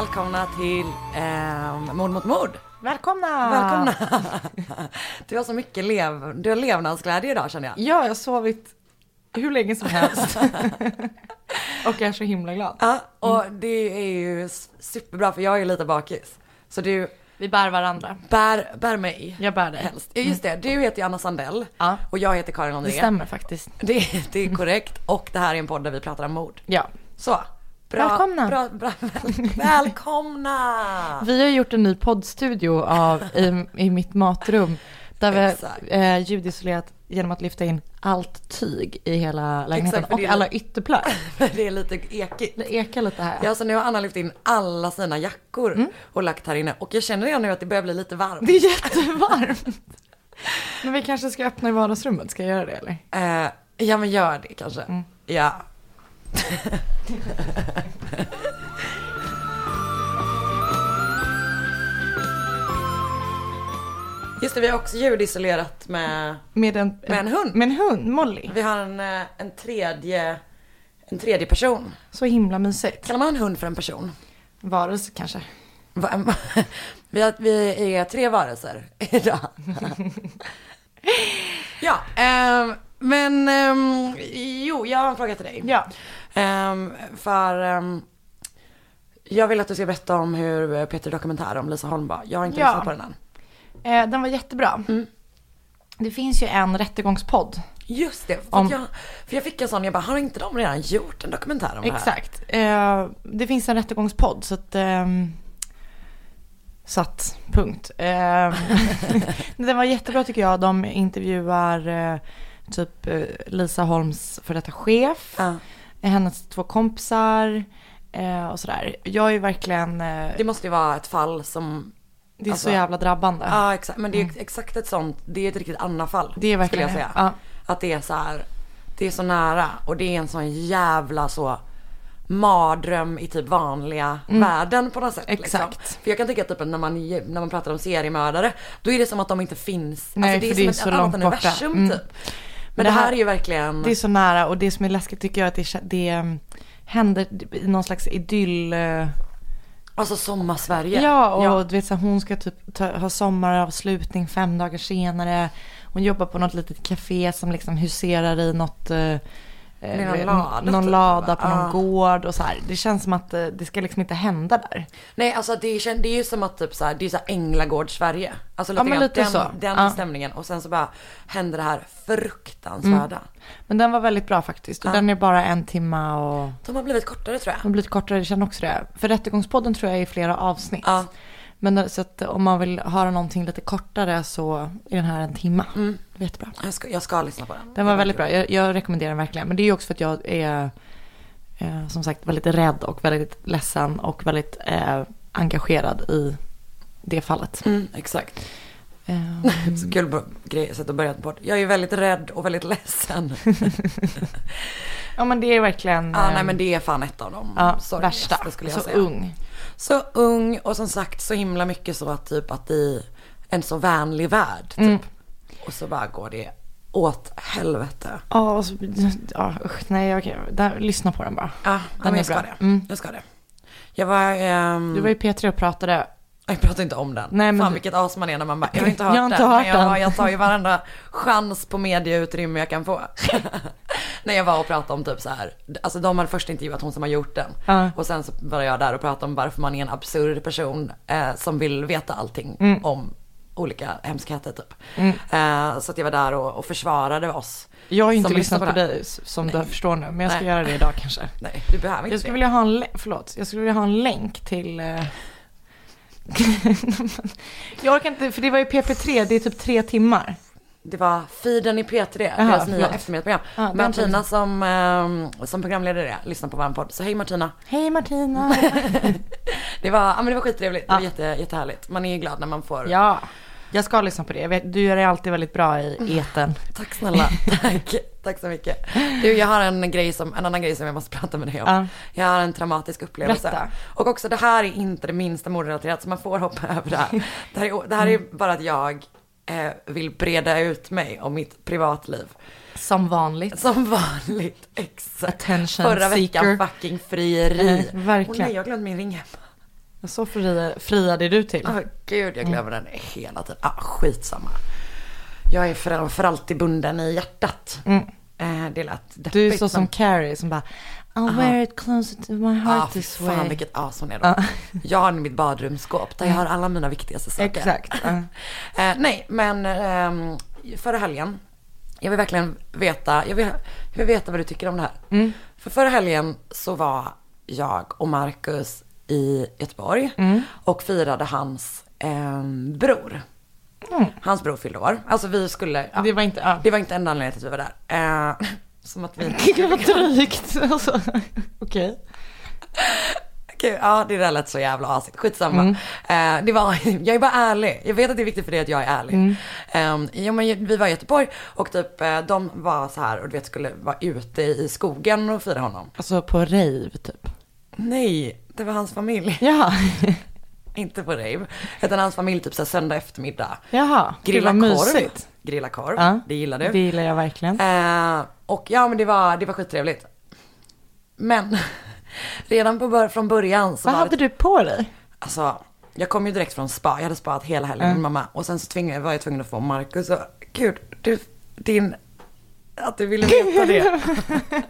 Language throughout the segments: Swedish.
välkomna till eh, Mord mot mord. Välkomna! Välkomna! Du har så mycket lev, du har levnadsglädje idag känner jag. Ja, jag har sovit hur länge som helst. och jag är så himla glad. Ja, och det är ju superbra för jag är lite bakis. Så du Vi bär varandra. bär, bär mig. Jag bär dig. Helst. Just det, du heter Anna Sandell Ja. och jag heter Karin Det André. stämmer faktiskt. Det, det är korrekt och det här är en podd där vi pratar om mord. Ja. Så. Bra, Välkomna. Bra, bra, väl, välkomna! Vi har gjort en ny poddstudio av, i, i mitt matrum. Där vi eh, ljudisolerat genom att lyfta in allt tyg i hela lägenheten. Exakt, och alla ytterplagg. Det är lite ekigt. Det ekar lite här. Ja, så nu har Anna lyft in alla sina jackor Mm. och lagt här inne. Och jag känner redan nu att det börjar bli lite varmt. Det är jättevarmt. Men vi kanske ska öppna i vardagsrummet. Ska jag göra det eller? Eh, ja, men gör det kanske. Mm. Ja. Just det, vi har också ljudisolerat med, Med en, med en hund. med en hund, Molly. Vi har en, eh, en, tredje, en tredje person. Så himla mysigt. Kallar man en hund för en person? Varelse kanske. Va- Vi, har, vi är tre varelser idag. ja, ehm, men ehm, jo, jag har en fråga till dig. Ja. Ehm, för ehm, jag vill att du ska berätta om hur Peter Dokumentär om Lisa Holmberg. Jag har inte Ja. lyssnat på den än. Eh, den var jättebra. Mm. Det finns ju en rättegångspodd. Just det, för, Om- jag, för jag fick en sån, jag bara, har inte de redan gjort en dokumentär om det här? Exakt. Eh, det finns en rättegångspodd så att... ehm, satt, punkt. Eh, den var jättebra tycker jag. De intervjuar eh, typ eh, Lisa Holms för detta chef, Ja. Hennes två kompisar eh, och sådär. Jag är ju verkligen... Eh, Det måste ju vara ett fall som, det är alltså- så jävla drabbande. ja exakt, men det är exakt ett sånt, det är ett riktigt Anna-fall. det är verkligen skulle jag säga. Ja. Att det är så här, det är så nära och det är en sån jävla så mardröm i typ vanliga världen på något sätt. Mm. Exakt. Liksom. För jag kan tycka typ att när man, när man pratar om seriemördare, då är det som att de inte finns. Nej, alltså, det är för som det är ett så annat långt universum borta. Mm. typ. Men det här är ju verkligen, Det är så nära och det som är läskigt tycker jag att det, det mm, händer i någon slags idyll. eh, alltså sommarsverige. Ja, och du vet så här, hon ska typ ta, ha sommaravslutning fem dagar senare. Hon jobbar på något litet café som liksom huserar i något, eh, Med någon eh, lada, någon typ, lada på någon Ah. gård och så här. Det känns som att eh, det ska liksom inte hända där. Nej alltså det är, det är ju som att typ så här, det är så här Änglagård-Sverige. Alltså lite, Ja, grann lite den, så. den Ja. stämningen och sen så bara händer det här fruktansvärda. Men den var väldigt bra faktiskt. Och Ja. den är bara en timma och De har blivit kortare tror jag. de har blivit kortare. Jag känner också det. För Rättegångspodden tror jag är flera avsnitt. Men eh, så att om man vill höra någonting lite kortare så är den här en timma. Mm. Det är jättebra. Jag ska, jag ska lyssna på den. Den var väldigt bra. Jag, jag rekommenderar den verkligen. Men det är ju också för att jag är eh, som sagt väldigt rädd och väldigt ledsen och väldigt eh, engagerad i det fallet. Mm, exakt. Eh, Så kul grej, sätt att börja på. Jag är väldigt rädd och väldigt ledsen. ja men det är verkligen Ja, eh, nej men det är fan ett av dem. ja, värsta. skulle jag Så säga. ung. Så ung och som sagt så himla mycket så att typ att i en så vänlig värld typ. Mm. Och så bara går det åt helvete. Ja, och så, ja usch, nej okej. Där, lyssna på den bara. Ja, Den men är jag ska det. Mm. Jag ska det. Jag var, ehm, Du var i P3 och pratade. Jag pratar inte om den. Nej, men Fan vilket as man är när man bara, jag har inte hört Jag har inte den. hört men jag, den. jag tar ju varenda chans på medieutrymme jag kan få. när jag var och pratade om typ så här, alltså de hade först intervjuat hon som har gjort den. Ja. Och sen så var jag där och pratade om varför man är en absurd person eh, som vill veta allting Mm. om olika hemskheter typ. Eh, så att jag var där och, och försvarade oss. Jag har ju inte lyssnat på på dig som du förstår nu. Men jag ska Nej. göra det idag kanske. Nej, du behöver inte Jag skulle det. vilja ha en, förlåt, jag skulle vilja ha en länk till... eh, jag orkar inte, för det var ju PP3, det är typ tre timmar. Det var feeden i P3, Jaha, deras nya eftermiddagsprogram. Ja, Martina som, eh, som programledare det, lyssnar på vår podd. Så hej Martina. Hej Martina! Det var, ja, men det var skittrevligt, det var Ja. jätte, jättehärligt. Man är ju glad när man får. ja, jag ska lyssna på det. Du gör det alltid väldigt bra i Mm. eten. Tack snälla, tack, tack så mycket. Du, jag har en grej som, en annan grej som jag måste prata med dig om. Ja. Jag har en traumatisk upplevelse. Berätta. Och också det här är inte det minsta mordrelaterat så man får hoppa över det här. Det här är, det här är bara att jag eh, vill breda ut mig om mitt privatliv. Som vanligt. Som vanligt, exakt. Attention Förra veckan seeker. fucking frieri. Eh, verkligen. Åh nej, jag glömt min ring hemma. Så fria, friade du till. Åh gud, jag glömmer den hela tiden. Ah, skitsamma. Jag är för, för alltid bunden i hjärtat. Mm. Eh, det lät deppigt. Du är så men- som Carrie som bara I'll wear it closer to my Ja, heart ah, this fan way. vilket as hon är då. Jag har mitt badrumsskåp där jag har alla mina viktigaste saker. Exakt. ja. Eh, nej, men ehm, förra helgen, jag vill verkligen veta, jag vill, jag vill veta vad du tycker om det här. Mm. För förra helgen så var jag och Marcus i Göteborg Mm. och firade hans ehm, bror. Hans bror fyllde år. Alltså vi skulle, ja, Det var inte, ja. det var inte enda anledningen till att vi var där. Eh, som att vi Gud vad drygt. Alltså, Okej. Gud, ja det där lät så jävla asigt. Skitsamma. Mm. Eh, det var, jag är bara ärlig. Jag vet att det är viktigt för dig att jag är ärlig. Mm. Eh, ja, men vi var i Göteborg och typ eh, de var så här och du vet skulle vara ute i skogen och fira honom. Alltså på rave typ. Nej, det var hans familj. Jaha. Inte på rave. Utan hans familj typ så här söndag eftermiddag. Jaha. Grilla korv. mysigt. Grilla korv. Ja. Det gillar du. Det gillar jag verkligen. Eh, och ja men det var, det var skittrevligt. Men redan på bör- från början så Vad hade du på dig? Alltså, jag kom ju direkt från spa. Jag hade spaat hela helgen med min mamma. Och sen så tvingade, var jag tvungen att få Marcus och, gud, du, din, att du ville veta det.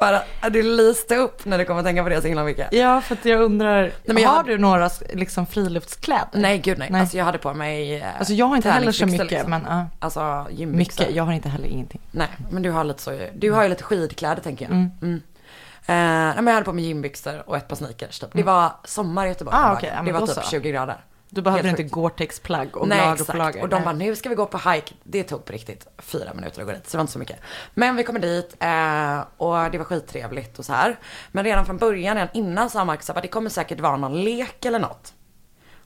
För att du lyste upp när du kom att tänka på det så himla mycket. Ja, för att jag undrar, men jag har hade- du några liksom friluftskläder? Nej, gud nej. Nej. Alltså jag hade på mig eh, Alltså jag har inte heller så mycket, liksom. men ja. Alltså gymbyxor. mycket. Jag har inte heller ingenting. Nej, men du har lite så, du har ju lite skidkläder tänker jag. Mm. Mm. Eh, nej, men jag hade på mig gymbyxor och ett par sneakers typ. Det var sommar i Göteborg. Ah, det ja, men det var typ så. 20 grader. Du inte sjukt. Gore-Tex-plagg och Nej exakt. på lager. Och de Nej. bara, nu ska vi gå på hike. Det tog på riktigt fyra minuter att gå dit, så det var inte så mycket. Men vi kommer dit eh, och det var skittrevligt och så här. Men redan från början, redan innan sa Marcus att det kommer säkert vara någon lek eller något.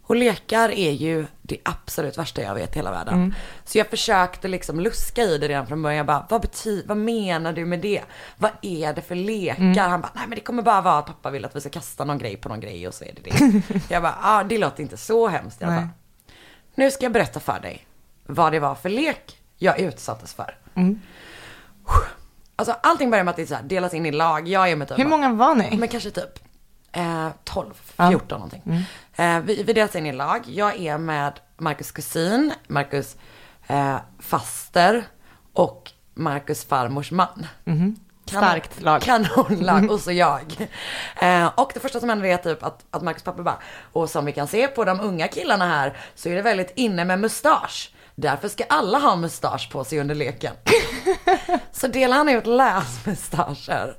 Och lekar är ju det absolut värsta jag vet i hela världen. Mm. Så jag försökte liksom luska i det redan från början. Jag bara, vad, bety- vad menar du med det? Vad är det för lekar? Mm. Han bara, nej men det kommer bara vara att pappa vill att vi ska kasta någon grej på någon grej och så är det det. jag bara, ah, det låter inte så hemskt Nej. fall. Nu ska jag berätta för dig vad det var för lek jag utsattes för. Mm. Alltså allting börjar med att det så här, delas in i lag. Jag är med typ Hur många var ni? men kanske typ eh, 12, Ja. 14 någonting. Eh, vi, vi delas in i lag. Jag är med Marcus kusin, Marcus eh, faster och Marcus farmors man. Kanon- Starkt lag. Kanonlag och så jag. Eh, och det första som händer är typ att, att Marcus pappa bara, och som vi kan se på de unga killarna här så är det väldigt inne med mustasch. Därför ska alla ha mustasch på sig under leken. så delar han ut läsmustascher.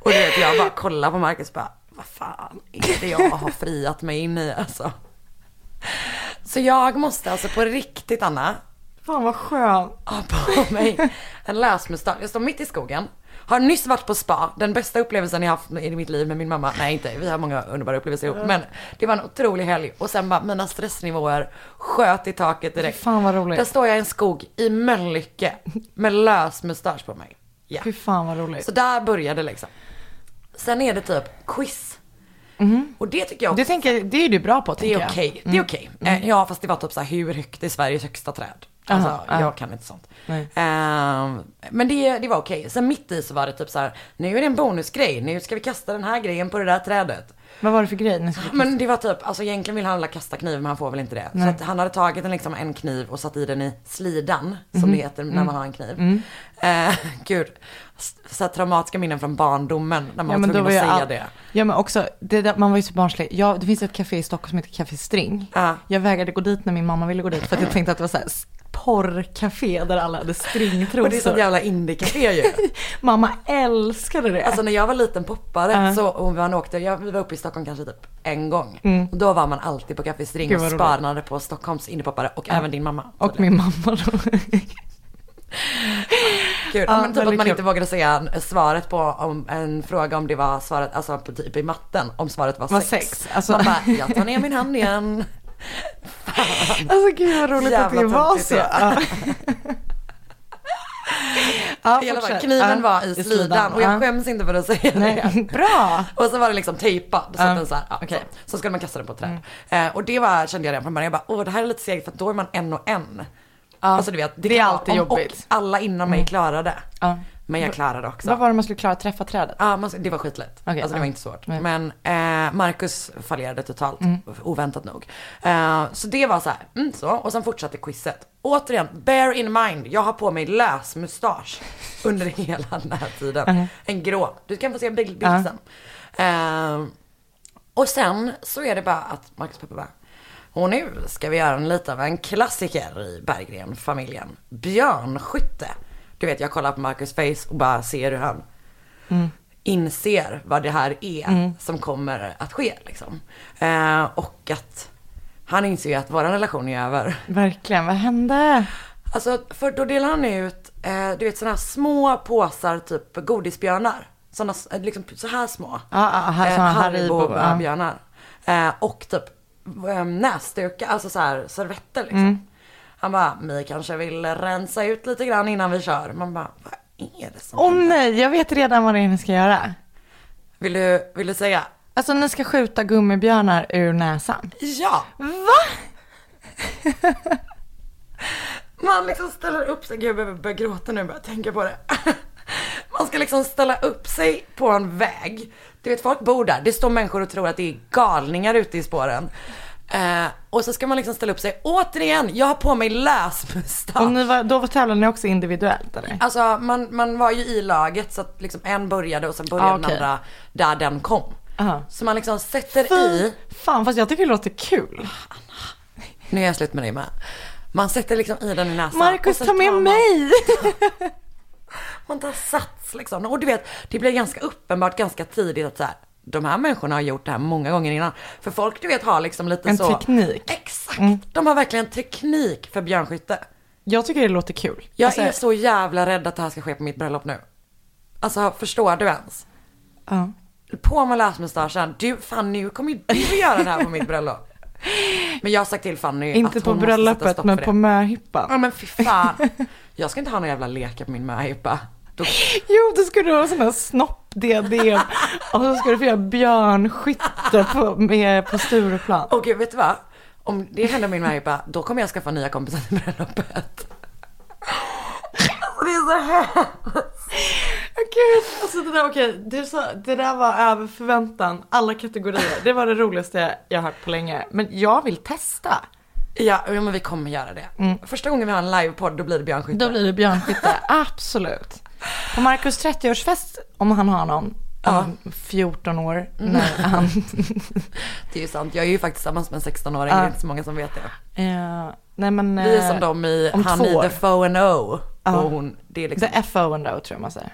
Och du vet jag bara kollar på Marcus bara, vad fan är det jag har friat mig in i alltså. Så jag måste alltså på riktigt Anna, Fan vad skön. ha på mig en läsmustasch. Jag står mitt i skogen. Har nyss varit på spa, den bästa upplevelsen jag haft i mitt liv med min mamma. Nej inte, vi har många underbara upplevelser ihop. Men det var en otrolig helg. Och sen bara mina stressnivåer sköt i taket direkt. Fan vad roligt. Där står jag i en skog i Mölnlycke med lös mustasch på mig. Ja. Fy fan vad roligt. Så där började liksom. Sen är det typ quiz. Och det tycker jag Det, tänker, det är du bra på det tänker är jag. okej. Det är okej. Eh, Ja fast det var typ så här, hur högt är Sveriges högsta träd? Alltså Aha, ja. jag kan inte sånt. Nej. Ehm, men det, det var okej. Sen mitt i så var det typ så här, nu är det en bonusgrej. Nu ska vi kasta den här grejen på det där trädet. Vad var det för grej? Men det var typ, alltså egentligen vill han alla kasta kniv men han får väl inte det. Så att han hade tagit en, liksom, en kniv och satt i den i slidan, som Mhm. det heter när man har en kniv. Mm. Eh, gud, så traumatiska minnen från barndomen när man Ja var tvungen att jag säga all... det. Ja men också, det där, man var ju så barnslig. Ja, det finns ett café i Stockholm som heter Café String. Ja. Jag vägrade gå dit när min mamma ville gå dit för att jag tänkte att det var så här porrcafé där alla hade Och det är stringtrosor. sånt jävla indiecafé ju. Mamma älskade det. Alltså när jag var liten poppare Ja. så, och man åkte, jag, vi var uppe i Stockholm kanske typ en gång. Mm. Och då var man alltid på Café String och spanade på Stockholms indiepoppare och även din mamma. Och min mamma då. Gud, Ja, men typ att man inte vågade säga svaret på om en fråga om det var svaret, alltså på typ i matten, om svaret var Var sex. sex, alltså- Man bara, jag tar ner min hand igen. Alltså gud vad roligt att Jävla det var så. det. Ja. Ja, fall, fortsätt. kniven var i slidan och jag Ja. skäms inte för att säga det. Nej, bra. Och så var det liksom tejpad så att den så här, ja, Okej. så, så skulle man kasta den på ett träd. Eh, och det var, kände jag redan från början, jag bara, åh det här är lite segt för att då är man en och en. Alltså du vet, Det är kan- alltid om, jobbigt. Och alla innan mig klarade. Ja. Men jag klarade också. Vad var det man skulle klara? Träffa trädet? Ja, man, det var skitlätt. Okej, alltså det var inte svårt. Men eh, Marcus fallerade totalt, Mm. oväntat nog. Eh, så det var så här, mm, så. Och sen fortsatte quizet. Återigen, bear in mind, jag har på mig lös mustasch under hela den här tiden. Mhm. En grå. Du kan få se en bild, bild sen. Eh, och sen så är det bara att Marcus pappa bara, och nu ska vi göra en lite av en klassiker i Berggren-familjen. Björnskytte. Du vet, jag kollar på Marcus face och bara ser hur han inser vad det här är som kommer att ske. Liksom. Eh, och att han inser ju att vår relation är över. Verkligen, vad hände? Alltså, för då delar han ut, eh, du vet sådana här små påsar, typ godisbjörnar. Sådana, eh, liksom så här små. Ja, ja, här- Eh, såna Haribo, ja. björnar eh, Och typ näsdukar, alltså så här servetter liksom. Mm. Han bara, ni kanske vill rensa ut lite grann innan vi kör. Man bara, vad är det som Åh händer? nej, jag vet redan vad det är ni ska göra. Vill du, vill du säga? Alltså ni ska skjuta gummibjörnar ur näsan. Ja! Va? Man liksom ställer upp sig, gud jag börjar gråta nu bara tänker på det. Man ska liksom ställa upp sig på en väg. Du vet folk bor där, det står människor och tror att det är galningar ute i spåren. Eh, och så ska man liksom ställa upp sig, återigen, jag har på mig lösmustasch. Och ni var, då tävlade ni också individuellt eller? Alltså man, man var ju i laget så att liksom en började och sen började Ah, den okej. andra där den kom. Aha. Så man liksom sätter Fy i, fan, fast jag tycker det låter kul. nu är jag slut med dig med. Man sätter liksom i den i näsan. Marcus, ta med tar man- mig! Man tar sats liksom. Och du vet, det blir ganska uppenbart ganska tidigt att så här, de här människorna har gjort det här många gånger innan. För folk du vet har liksom lite En så. teknik. Exakt. De har verkligen teknik för björnskytte. Jag tycker det låter kul. Jag Alltså, är så jävla rädd att det här ska ske på mitt bröllop nu. Alltså förstår du ens? Ja. På med lösmustaschen. Du, fan nu kommer ju du göra det här på mitt bröllop. Men jag har sagt till Fanny Inte att på hon måste sätta bröllopet stopp men på möhippan. Ja men fy fan. Jag ska inte ha några jävla lekar på min möhippa. Då Jo, då ska du ha sån här snopp-diadem och så ska du få göra björnskytte på, med, på Stureplan. Och vet du vad? Om det händer min möhippa, då kommer jag skaffa nya kompisar till bröllopet. Alltså, det är så här. Gud, alltså det där, okej, du sa, det där var över förväntan, alla kategorier. Det var det roligaste jag har hört på länge. Men jag vill testa. Ja, men vi kommer göra det. Första gången vi har en livepodd, då blir det björnskytte. Då blir det björnskytte, absolut. På Marcus 30-årsfest, om han har någon, om 14 år, när han... Det är ju sant. Jag är ju faktiskt tillsammans med en 16-åring, det är inte så många som vet det. Eh, nej men... Vi är eh, som de i Han i. The Foe and O. Ja. Och hon, det är liksom The FO and O tror jag man säger.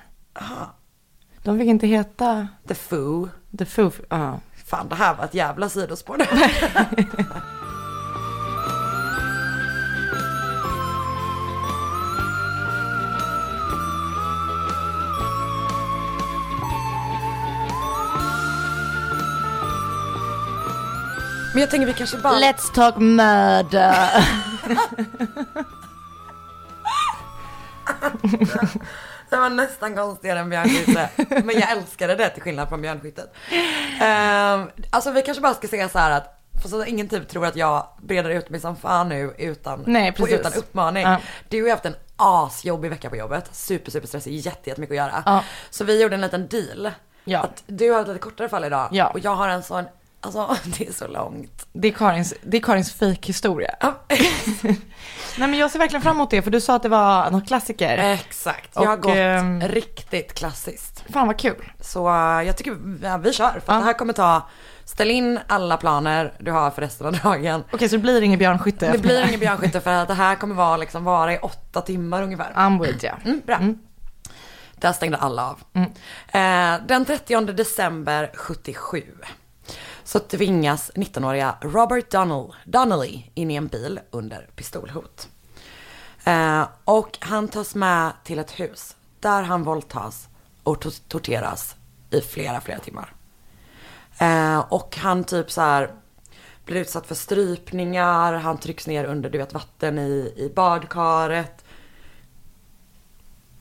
De fick inte heta The Foo. The Foo, ja. Fan, det här var ett jävla sidospår. Men jag tänker vi kanske bara... Let's talk murder. Det var nästan konstigare än björnskytte. Men jag älskade det till skillnad från björnskyttet. Um, alltså vi kanske bara ska säga så här att för så att ingen typ tror att jag breder ut mig som fan nu utan, Nej, precis. utan uppmaning. Ja. Du har ju haft en asjobbig vecka på jobbet. Super, super stressig, jätte, jättemycket att göra. Ja. Så vi gjorde en liten deal. Ja. Att du har ett lite kortare fall idag. Ja. Och jag har en sån, alltså det är så långt. Det är Karins, det är Karins fejkhistoria. Ja, Nej men jag ser verkligen fram emot det för du sa att det var någon klassiker. Exakt, jag har Och, gått ehm, riktigt klassiskt. Fan vad kul. Så eh, jag tycker ja, vi kör. För Ja. det här kommer ta, ställ in alla planer du har för resten av dagen. Okej så det blir ingen björnskytte Det blir ingen björnskytte för att det här kommer vara, liksom, vara i åtta timmar ungefär. I'm with ya. Mm, bra. Där stängde alla av. Mm. Eh, den 30 december 77 så tvingas 19-åriga Robert Donnell, Donnelly in i en bil under pistolhot. Eh, och han tas med till ett hus där han våldtas och to- torteras i flera, flera timmar. Eh, och han typ så här blir utsatt för strypningar, han trycks ner under du vet vatten i, i badkaret.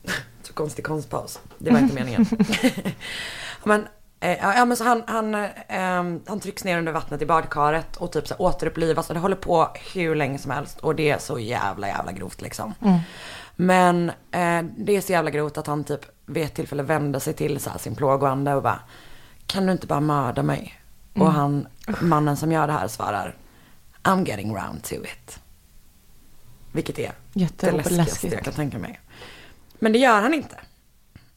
Så konstig konstpaus. Det var inte meningen. men, ja, men så han, han, eh, han trycks ner under vattnet i badkaret och typ så här återupplivas. Och det håller på hur länge som helst. Och det är så jävla jävla grovt liksom. Men eh, det är så jävla grovt att han typ vid ett tillfälle vänder sig till så här, sin plågoande och bara, kan du inte bara mörda mig? Och han, mannen som gör det här svarar, I'm getting round to it. Vilket är det läskigaste jag kan tänka mig. Men det gör han inte.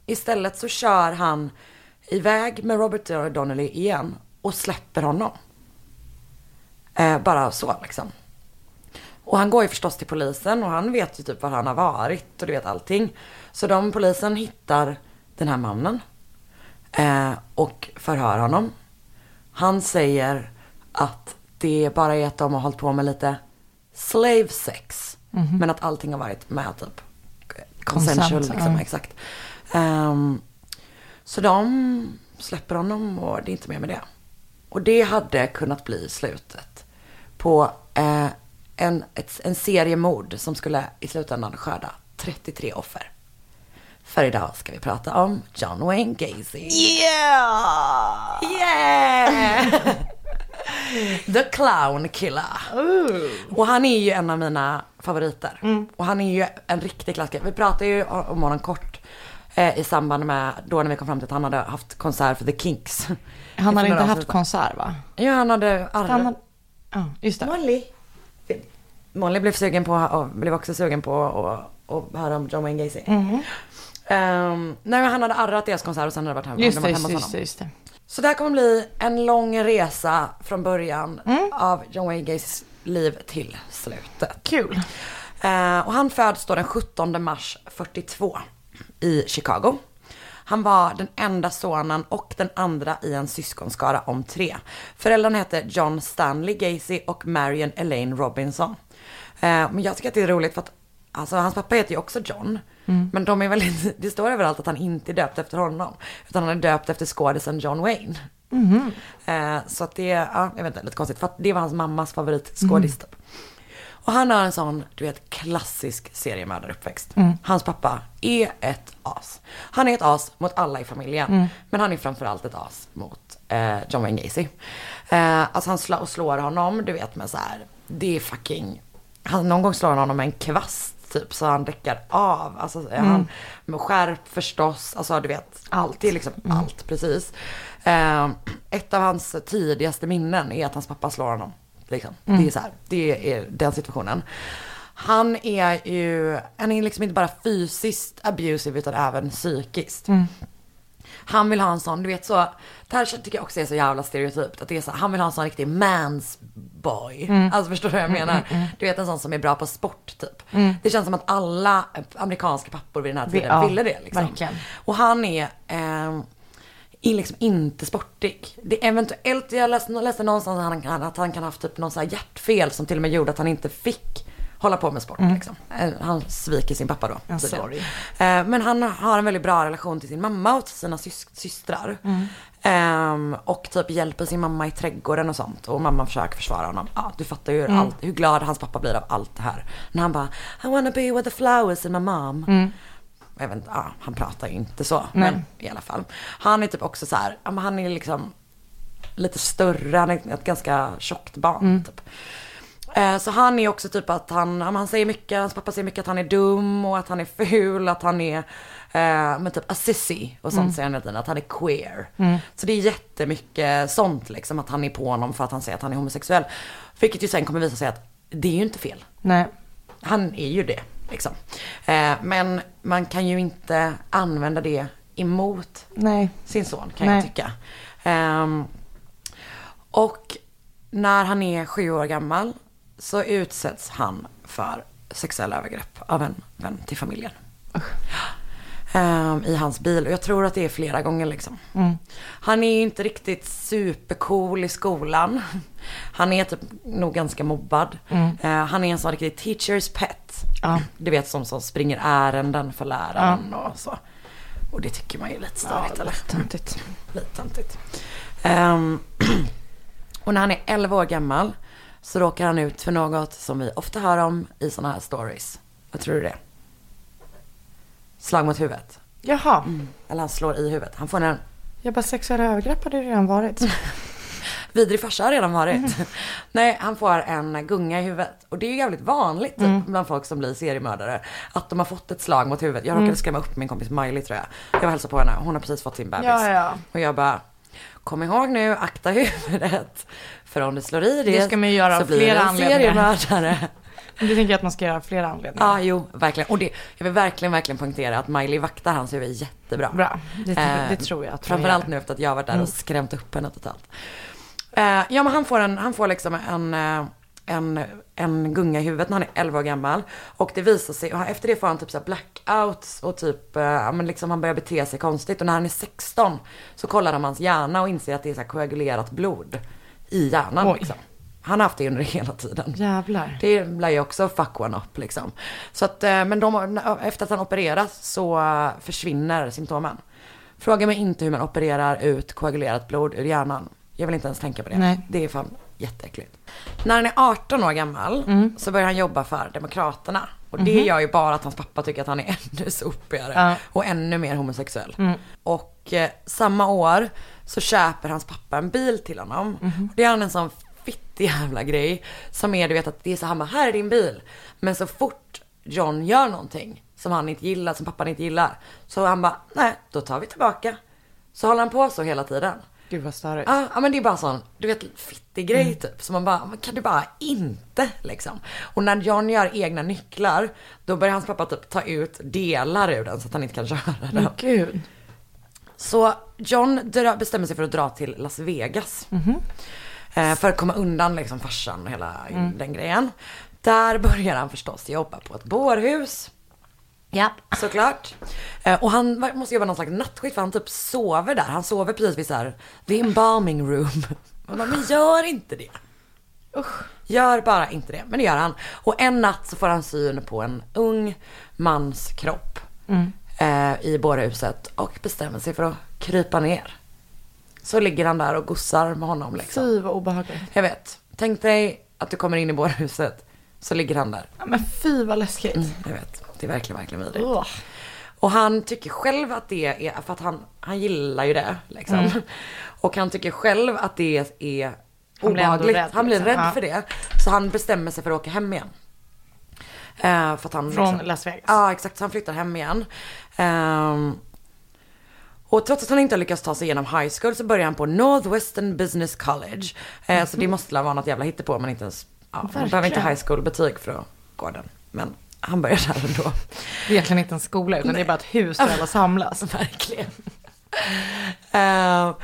Istället så kör han iväg med Robert Donnelly igen och släpper honom. Eh, bara så liksom. Och han går ju förstås till polisen och han vet ju typ var han har varit och du vet allting. Så de polisen hittar den här mannen. Eh, och förhör honom. Han säger att det bara är att de har hållit på med lite slave sex. Men att allting har varit med typ consensual Consent, liksom, ja. exakt. Ehm, så de släpper honom och det är inte mer med det. Och det hade kunnat bli slutet på eh, en, ett, en serie mord som skulle i slutändan skörda 33 offer. För idag ska vi prata om John Wayne Gacy. Yeah! Yeah! The Clown Killer. Och han är ju en av mina favoriter. Och han är ju en riktig klassiker. Vi pratade ju om honom kort eh, i samband med då när vi kom fram till att han hade haft konsert för The Kinks. Han hade inte haft konsert va? Ja, han hade Arre. Han hade... Ja, just det. Molly. Molly blev sugen på och blev också sugen på att höra om John Wayne Gacy. Ehm, nej men han hade arrat deras konsert och sen hade det varit hemma, Just de det, varit hemma just, honom. just det. Så det här kommer bli en lång resa från början av John Wayne Gacys liv till slutet. Kul. Eh, och han föds då den 17 mars 42 i Chicago. Han var den enda sonen och den andra i en syskonskara om tre. Föräldrarna hette John Stanley Gacy och Marion Elaine Robinson. Eh, men jag tycker att det är roligt för att alltså, hans pappa heter ju också John. Men de är väldigt, det står överallt att han inte är döpt efter honom. Utan han är döpt efter skådisen John Wayne. Eh, så att det ja, jag vet inte, lite konstigt. För att det var hans mammas favoritskådis typ. Och han har en sån, du vet, klassisk seriemördaruppväxt. Hans pappa är ett as. Han är ett as mot alla i familjen. Men han är framförallt ett as mot eh, John Wayne Gacy. Eh, alltså han slår, och slår honom, du vet med så här, det är fucking, han, någon gång slår han honom med en kvast typ så han däckar av. Alltså han, med skärp förstås, alltså du vet, allt. Det är liksom allt precis. Eh, ett av hans tidigaste minnen är att hans pappa slår honom. Liksom. Det är så här, det är den situationen. Han är ju, han är liksom inte bara fysiskt abusive utan även psykiskt. Han vill ha en sån, du vet så, det här tycker jag också är så jävla stereotypt. Att det är så, han vill ha en sån riktig mans boy. Alltså förstår du vad jag menar? Du vet en sån som är bra på sport typ. Det känns som att alla amerikanska pappor vid den här Vi- tiden ja, ville det liksom. verkligen. Och han är, eh, är liksom inte sportig. Det är eventuellt, jag läste, läste någonstans att han, kan- att han kan ha haft typ någon så här hjärtfel som till och med gjorde att han inte fick hålla på med sport liksom. Eh, Han sviker sin pappa då. Eh, Men han har en väldigt bra relation till sin mamma och till sina sys- systrar. Ehm, och typ hjälper sin mamma i trädgården och sånt. Och mamma försöker försvara honom. Ja, du fattar ju allt, hur glad hans pappa blir av allt det här. När han bara, I wanna be with the flowers and my mom. Jag vet inte, ja, han pratar ju inte så. Men i alla fall. Han är typ också så här, han är liksom lite större, han är ett ganska tjockt barn typ. Eh, Så han är också typ att han, han säger mycket, hans pappa säger mycket att han är dum och att han är ful, att han är, eh, men typ a sissy och sånt säger han hela tiden, att han är queer. Så det är jättemycket sånt liksom, att han är på honom för att han säger att han är homosexuell. Vilket ju sen kommer visa sig att det är ju inte fel. Nej. Han är ju det, liksom. Eh, men man kan ju inte använda det emot Nej. sin son kan Nej. jag tycka. Ehm, och när han är sju år gammal så utsätts han för sexuella övergrepp av en vän till familjen. Ehm, I hans bil. Och jag tror att det är flera gånger liksom. Han är ju inte riktigt supercool i skolan. Han är typ nog ganska mobbad. Eh, han är en sån riktig teacher's pet. Ja. Du vet som som springer ärenden för läraren och så. Och det tycker man ju är lite störigt eller? Töntigt. Lite töntigt. Ehm, och när han är 11 år gammal så råkar han ut för något som vi ofta hör om i sådana här stories. Vad tror du det är? Slag mot huvudet. Jaha. Eller han slår i huvudet. Han får en, Jag bara sexuella övergrepp hade det redan varit. vidrig farsa har redan varit. Nej, han får en gunga i huvudet. Och det är ju jävligt vanligt Mm. bland folk som blir seriemördare. Att de har fått ett slag mot huvudet. Jag råkade skrämma upp min kompis Miley tror jag. Jag var på henne, hon har precis fått sin bebis. Ja, ja. Och jag bara, kom ihåg nu, akta huvudet. För om du slår i det, Det så blir det en seriemördare. Det tänker jag att man ska göra av flera anledningar. Ja, jo, verkligen. Och det, jag vill verkligen, verkligen poängtera att Miley vaktar hans huvud jättebra. Bra, det, Eh, det tror jag hon Framförallt nu efter att jag har varit där och skrämt upp henne totalt. Eh, ja, men han får, en, han får liksom en, eh, en, en gunga i huvudet när han är 11 år gammal. Och det visar sig, och efter det får han typ så blackouts och typ, eh, men liksom han börjar bete sig konstigt. Och när han är 16 så kollar de hans hjärna och inser att det är så koagulerat blod i hjärnan. Oj. Liksom. Han har haft det under hela tiden. Jävlar. Det lär ju också fuck one up liksom. Så att, eh, men de, efter att han opereras så eh, försvinner symptomen. Fråga mig inte hur man opererar ut koagulerat blod ur hjärnan. Jag vill inte ens tänka på det. Nej. Det är fan jätteäckligt. När han är 18 år gammal Mm. så börjar han jobba för Demokraterna. Och det gör ju bara att hans pappa tycker att han är ännu sopigare. Ja. Och ännu mer homosexuell. Mm. Och eh, samma år så köper hans pappa en bil till honom. Mhm. Och det är han en sån jävla grej. Som är du vet att det är så här, bara, här är din bil. Men så fort John gör någonting som han inte gillar, som pappan inte gillar. Så han bara, nej då tar vi tillbaka. Så håller han på så hela tiden. Gud vad störigt. Ja, ja men det är bara sån, du vet, fittig grej typ. Så man bara, men kan du bara inte liksom? Och när John gör egna nycklar, då börjar hans pappa typ ta ut delar ur den så att han inte kan köra den. Men gud. Så John bestämmer sig för att dra till Las Vegas. Eh, för att komma undan liksom farsan och hela den grejen. Där börjar han förstås jobba på ett bårhus. Ja, såklart. Eh, och han måste jobba någon slags nattskift för han typ sover där. Han sover precis vid så här, the embalming room. Man bara, men gör inte det. Gör bara inte det. Men det gör han. Och en natt så får han syn på en ung mans kropp. Eh, I bårhuset. Och bestämmer sig för att krypa ner. Så ligger han där och gossar med honom liksom. Fy vad obehagligt. Jag vet. Tänk dig att du kommer in i bårhuset. Så ligger han där. Ja, men fy vad läskigt. Jag vet. Det är verkligen, verkligen vidrigt. Ugh. Och han tycker själv att det är, för att han, han gillar ju det liksom. Mm. Och han tycker själv att det är Han blir obehagligt. rädd, han blir liksom. rädd för det. Så han bestämmer sig för att åka hem igen. Eh, för att han, Från Las Vegas. Ja exakt, så han flyttar hem igen. Ehm, och trots att han inte har lyckats ta sig igenom high school så börjar han på Northwestern Business College. Eh, Så det måste vara något jävla hittepå man inte ens, ja, man behöver inte high school betyg för att gå den. Men han börjar där ändå. Det är egentligen inte en skola utan det är bara ett hus där alla samlas. Verkligen. Eh,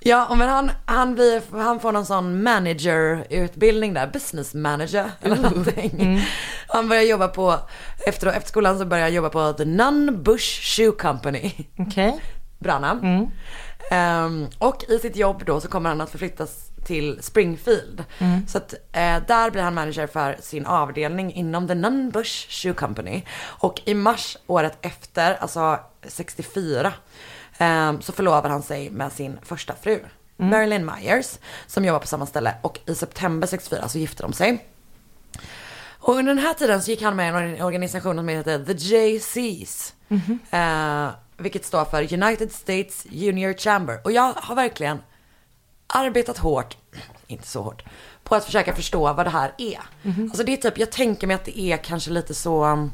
ja, men han, han, blir, han får någon sån managerutbildning där, business manager eller någonting. Han börjar jobba på, efter, efter skolan så börjar han jobba på The Nunn Bush Shoe Company. Okej. Bra namn. Ehm, och i sitt jobb då så kommer han att förflyttas till Springfield. Så att eh, där blir han manager för sin avdelning inom The Nunn Bush Shoe Company. Och i mars året efter, alltså 64, ehm, så förlovar han sig med sin första fru. Marilyn Myers, som jobbar på samma ställe. Och i september 64 så gifter de sig. Och under den här tiden så gick han med i en organisation som heter The JCs. Eh, vilket står för United States Junior Chamber. Och jag har verkligen arbetat hårt, inte så hårt, på att försöka förstå vad det här är. Alltså det är typ, jag tänker mig att det är kanske lite så um,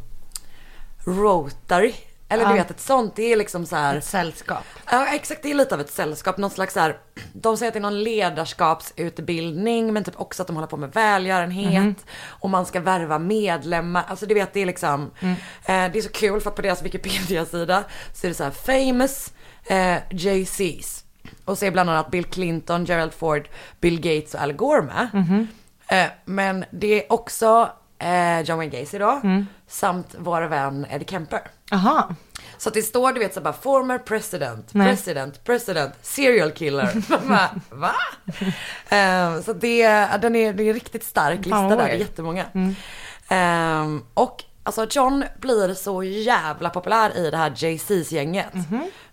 Rotary. Eller du vet ett sånt, det är liksom så här. Ett sällskap. Ja exakt, det är lite av ett sällskap. Någon slags så här, de säger att det är någon ledarskapsutbildning men typ också att de håller på med välgörenhet. Och man ska värva medlemmar. Alltså du vet det är liksom, eh, det är så kul för att på deras Wikipedia-sida så är det så här famous eh, JCs. Och så är bland annat Bill Clinton, Gerald Ford, Bill Gates och Al Gore med. Eh, men det är också eh, John Wayne Gacy då. Samt vår vän Eddie Kemper. Aha. Så att det står du vet så bara former president, Nej. president, president, serial killer. Man bara, Va? Ehm, så det, den är, det är en riktigt stark lista Fan, där, det är jättemånga. Ehm, och alltså John blir så jävla populär i det här JCs-gänget.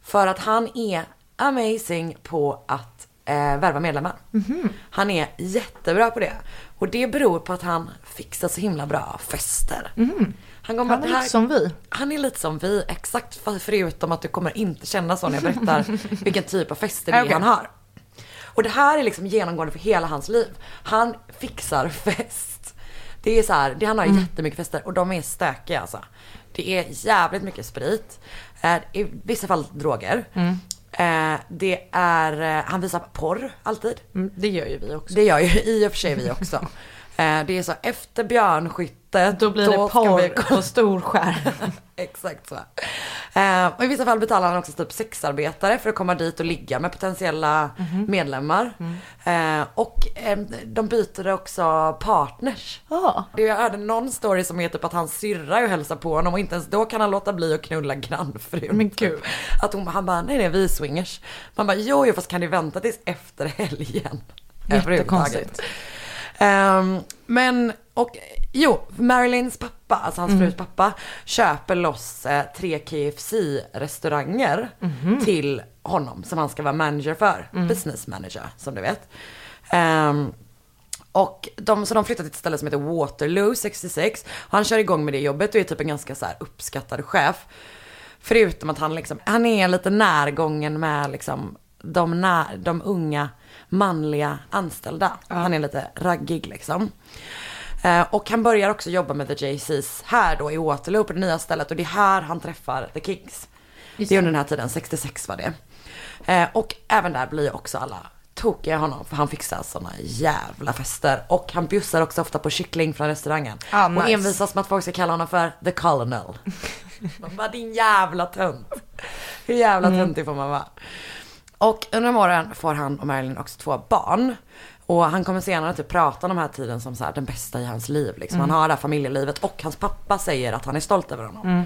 För att han är amazing på att eh, värva medlemmar. Han är jättebra på det. Och det beror på att han fixar så himla bra fester. Han, kommer, Han är här- lite som vi. han är lite som vi, exakt för- förutom att du kommer inte känna så när jag berättar vilken typ av fester det är Okej. han har. Och det här är liksom genomgående för hela hans liv. Han fixar fest. Det är så här, det, han har jättemycket fester och de är stökiga alltså. Det är jävligt mycket sprit. Eh, I vissa fall droger. Eh, det är, eh, han visar porr alltid. Mm, det gör ju vi också. Det gör ju i och för sig vi också. Eh, det är så efter björnskyttet. Då blir det porr vi- på stor skärm. Exakt så. Eh, och i vissa fall betalar han också typ sexarbetare för att komma dit och ligga med potentiella medlemmar. Eh, och eh, de byter också partners. Det- Jag hörde någon story som är typ att hans syrra är och hälsar på honom och inte ens då kan han låta bli att knulla grannfrun. Men gud. Att hon, han bara, nej vi är swingers. Man bara, jo jo fast kan ni vänta tills efter helgen? Jättekonstigt. Ehm, men, och jo, Marilyns pappa, alltså hans frus pappa, köper loss eh, tre KFC-restauranger till honom som han ska vara manager för. Business manager, som du vet. Ehm, och de, så de flyttar till ett ställe som heter Waterloo 66. Och han kör igång med det jobbet och är typ en ganska så uppskattad chef. Förutom att han liksom, han är lite närgången med liksom de, när, de unga manliga anställda. Han är lite raggig liksom. Eh, och han börjar också jobba med The JCs här då i Waterloo på det nya stället och det är här han träffar The Kings. Just det är under den här tiden, 66 var det. Eh, och även där blir också alla tokiga honom för han fixar sådana jävla fester. Och han bjussar också ofta på kyckling från restaurangen. Ah, Och nice. envisas med att folk ska kalla honom för The Colonel. Man bara din jävla tönt. Hur jävla töntig får man vara? Och under de åren får han och Marilyn också två barn. Och han kommer senare typ prata om den här tiden som så här, den bästa i hans liv. Liksom. Han har det här familjelivet och hans pappa säger att han är stolt över honom.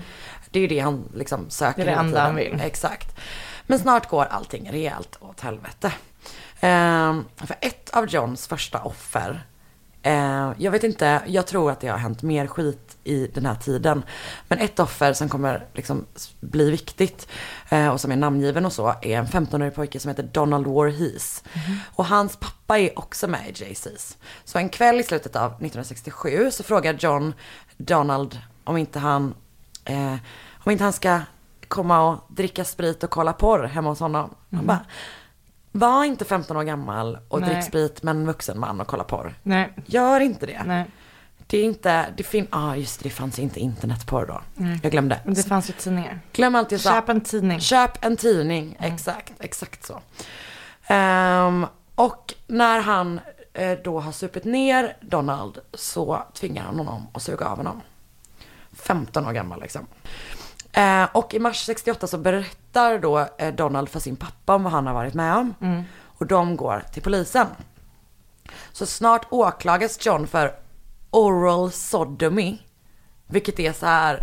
Det är ju det han liksom söker Det är det enda han vill. Exakt. Men snart går allting rejält åt helvete. Ehm, för ett av Johns första offer, eh, jag vet inte, jag tror att det har hänt mer skit i den här tiden. Men ett offer som kommer liksom bli viktigt eh, och som är namngiven och så är en 15-årig pojke som heter Donald Warhees. Och hans pappa är också med i JC's. Så en kväll i slutet av 1967 så frågar John Donald om inte han, eh, om inte han ska komma och dricka sprit och kolla porr hemma hos honom. Han bara, var inte 15 år gammal och Nej. drick sprit med en vuxen man och kolla porr. Nej, Gör inte det. nej. Det är inte, det fin, ah just det, det fanns inte internetporr då. Jag glömde. Men det fanns ju tidningar. Glöm allt jag sa. Köp en tidning. Köp en tidning, exakt, exakt så. Ehm, och när han eh, då har supit ner Donald så tvingar han honom att suga av honom. 15 år gammal liksom. Eh, och i mars 68 så berättar då eh, Donald för sin pappa om vad han har varit med om. Och de går till polisen. Så snart åklagas John för oral sodomy. Vilket är så här,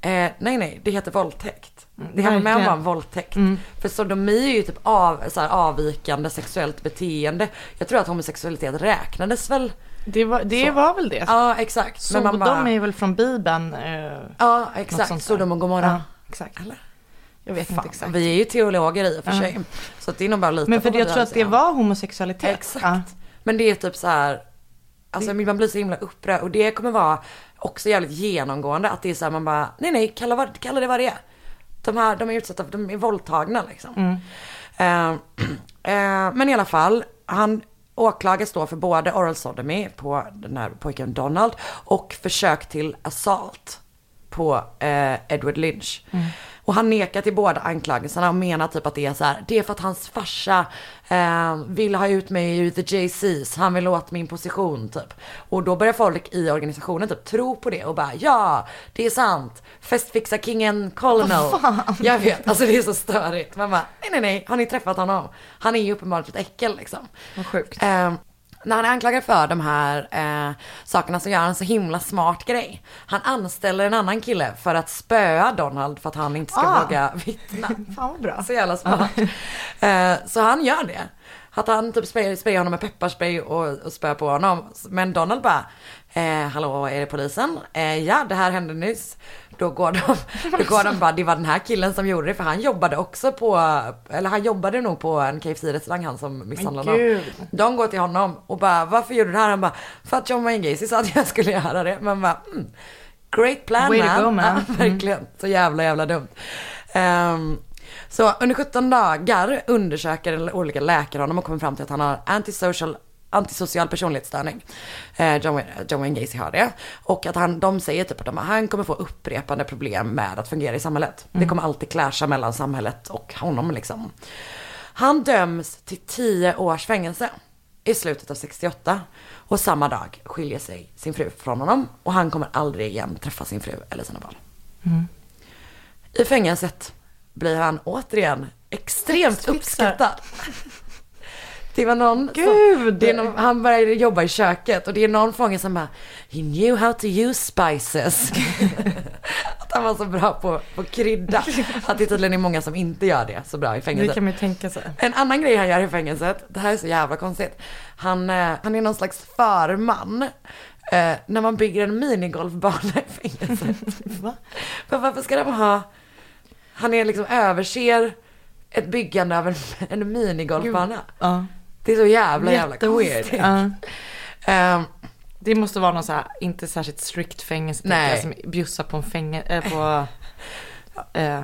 eh, nej nej, det heter våldtäkt. Det han är med om var en våldtäkt. För sodomi är ju typ av, så här, avvikande sexuellt beteende. Jag tror att homosexualitet räknades väl. Det var, det Så. var väl det. Ja exakt. Så de är väl från Bibeln. Eh, Ja exakt. Sodom och Gomorra. Ja, exakt. Eller? Jag vet Fan, inte exakt. Vi är ju teologer i och för sig. Så att det är nog bara lite Men för jag tror att det var homosexualitet. Exakt. Ja. Men det är typ så här, alltså man blir så himla upprörd och det kommer vara också jävligt genomgående att det är så här man bara, nej nej, kalla, kalla det vad det är. De här, de är utsatta, för- de är våldtagna liksom. Eh, eh, men i alla fall, han åklagas då för både oral sodomy på den här pojken Donald och försök till assault på eh, Edward Lynch. Och han nekar till båda anklagelserna och menar typ att det är så här, det är för att hans farsa eh, vill ha ut mig ur the JCs, han vill åt min position typ. Och då börjar folk i organisationen typ tro på det och bara ja, det är sant, festfixar-kingen Colonel. Jag vet, alltså det är så störigt. Man bara, nej nej nej, har ni träffat honom? Han är ju uppenbarligen ett äckel liksom. Vad sjukt. Eh, när han är anklagad för de här eh, sakerna så gör han en så himla smart grej. Han anställer en annan kille för att spöa Donald för att han inte ska Ah. våga vittna. Fan vad bra. Så jävla smart. Eh, så han gör det. Att han typ sprayar, sprayar honom med pepparspray och, och spöar på honom. Men Donald bara, eh, hallå är det polisen? Eh, ja det här hände nyss. Då går de, då går de bara, det var den här killen som gjorde det för han jobbade också på, eller han jobbade nog på en KFC-restaurang han som misshandlade honom. gud. De går till honom och bara, varför gjorde du det här? Han bara, för att John Wayne Gacy sa att jag skulle göra det. Men bara, mm, great plan Way to man. go, man. Ja, verkligen, så jävla jävla dumt. Ehm, Så under 17 dagar undersöker olika läkare honom och kommer fram till att han har antisocial antisocial personlighetsstörning. Eh, John, John Wayne Gacy har det. Och att han, de säger typ att de, han kommer få upprepande problem med att fungera i samhället. Det kommer alltid clasha mellan samhället och honom liksom. Han döms till 10 års fängelse i slutet av 68. Och samma dag skiljer sig sin fru från honom. Och han kommer aldrig igen träffa sin fru eller sina barn. I fängelset blir han återigen extremt uppskattad. Det var någon Gud! Som, det någon, han började jobba i köket och det är någon fånge som bara He knew how to use spices. att han var så bra på, på krydda. Att det tydligen är många som inte gör det så bra i Det fängelset. kan man ju tänka sig. En annan grej han gör i fängelset, det här är så jävla konstigt. Han, eh, han är någon slags förman. Eh, när man bygger en minigolfbana i fängelset. Va? Men varför ska de ha, han är liksom överser ett byggande av en, en minigolfbana. Ja. Det är så jävla jävla konstigt. Ja. Ehm, Det måste vara någon så här, inte särskilt strikt fängelse, Nej. Som bjussar på en fängelse, äh, på eh,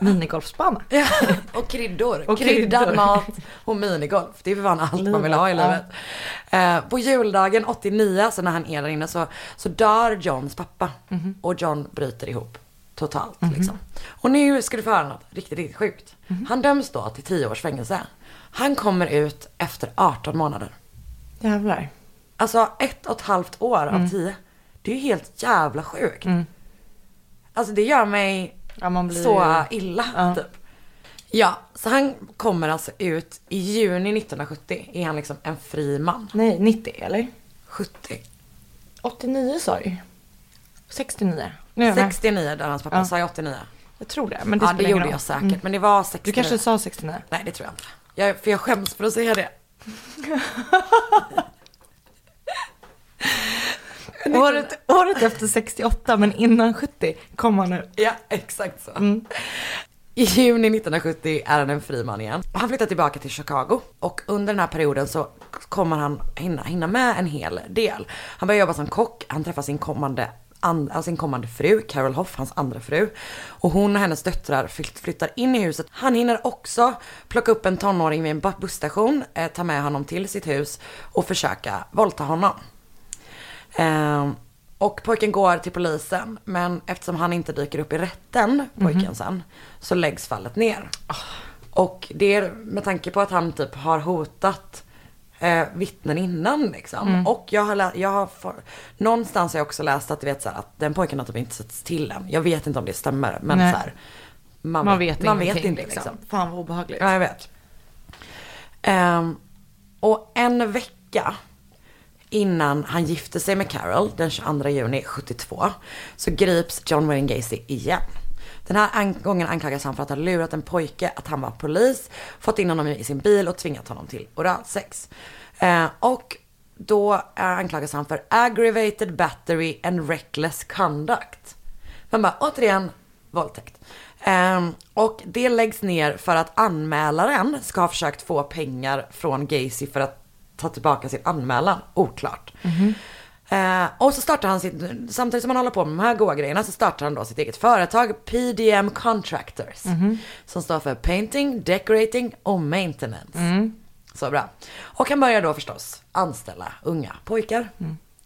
minigolfsbana. ja, och kryddor. Och Kryddad kryddor. mat och minigolf. Det är för fan allt man vill ha i Livet. Eh, på juldagen 89, alltså när han är där inne, så, så dör Johns pappa. Mhm. Och John bryter ihop. Totalt liksom. Och nu ska du få höra något riktigt, riktigt sjukt. Mhm. Han döms då till 10 års fängelse. Han kommer ut efter 18 månader. Jävlar. Alltså ett och ett halvt år av 10. Det är ju helt jävla sjukt. Mm. Alltså det gör mig Ja, blir så illa Ja. typ. Ja, så han kommer alltså ut i juni 1970. Är han liksom en fri man. Nej, 90 eller? 70. 89 sa du 69. Nu är jag med. 69 där hans pappa Ja. sa jag 89. Jag tror det, men det ja, det gjorde jag säkert. Mm. Men det var 69. Du kanske sa 69? Nej, det tror jag inte. Jag, för jag skäms för att säga det. Året, året efter 68, men innan 70 kom han ut. Ja, exakt så. Mm. I juni 1970 är han en fri man igen. Han flyttar tillbaka till Chicago. Och under den här perioden så kommer han hinna, hinna med en hel del. Han börjar jobba som kock, han träffar sin kommande, and, alltså sin kommande fru, Carol Hoff, hans andra fru. Och hon och hennes döttrar flytt- flyttar in i huset. Han hinner också plocka upp en tonåring vid en bu- busstation, eh, ta med honom till sitt hus och försöka våldta honom. Ehm, och pojken går till polisen, men eftersom han inte dyker upp i rätten, pojken sen, så läggs fallet ner. Och det är med tanke på att han typ har hotat eh, vittnen innan liksom. Och jag har, lä- jag har för, någonstans har jag också läst att du vet så här, att den pojken har typ inte setts till än. Jag vet inte om det stämmer, men Nej. så här, man, Man vet man vet inte liksom. Fan vad obehagligt. Ja, jag vet. Ehm, och en vecka innan han gifte sig med Carol den 22 juni 72 så grips John Wayne Gacy igen. Den här an- gången anklagas han för att ha lurat en pojke att han var polis, fått in honom i sin bil och tvingat honom till oralsex. Eh, och då eh, anklagas han för aggravated battery and reckless conduct. Man bara, återigen, våldtäkt. Um, och det läggs ner för att anmälaren ska ha försökt få pengar från Gacy för att ta tillbaka sin anmälan. Oklart. Mhm. Eh, och så startar han sitt, samtidigt som han håller på med de här goa grejerna så startar han då sitt eget företag, PDM Contractors. Som står för Painting, Decorating och Maintenance. Så bra. Och han börjar då förstås anställa unga pojkar.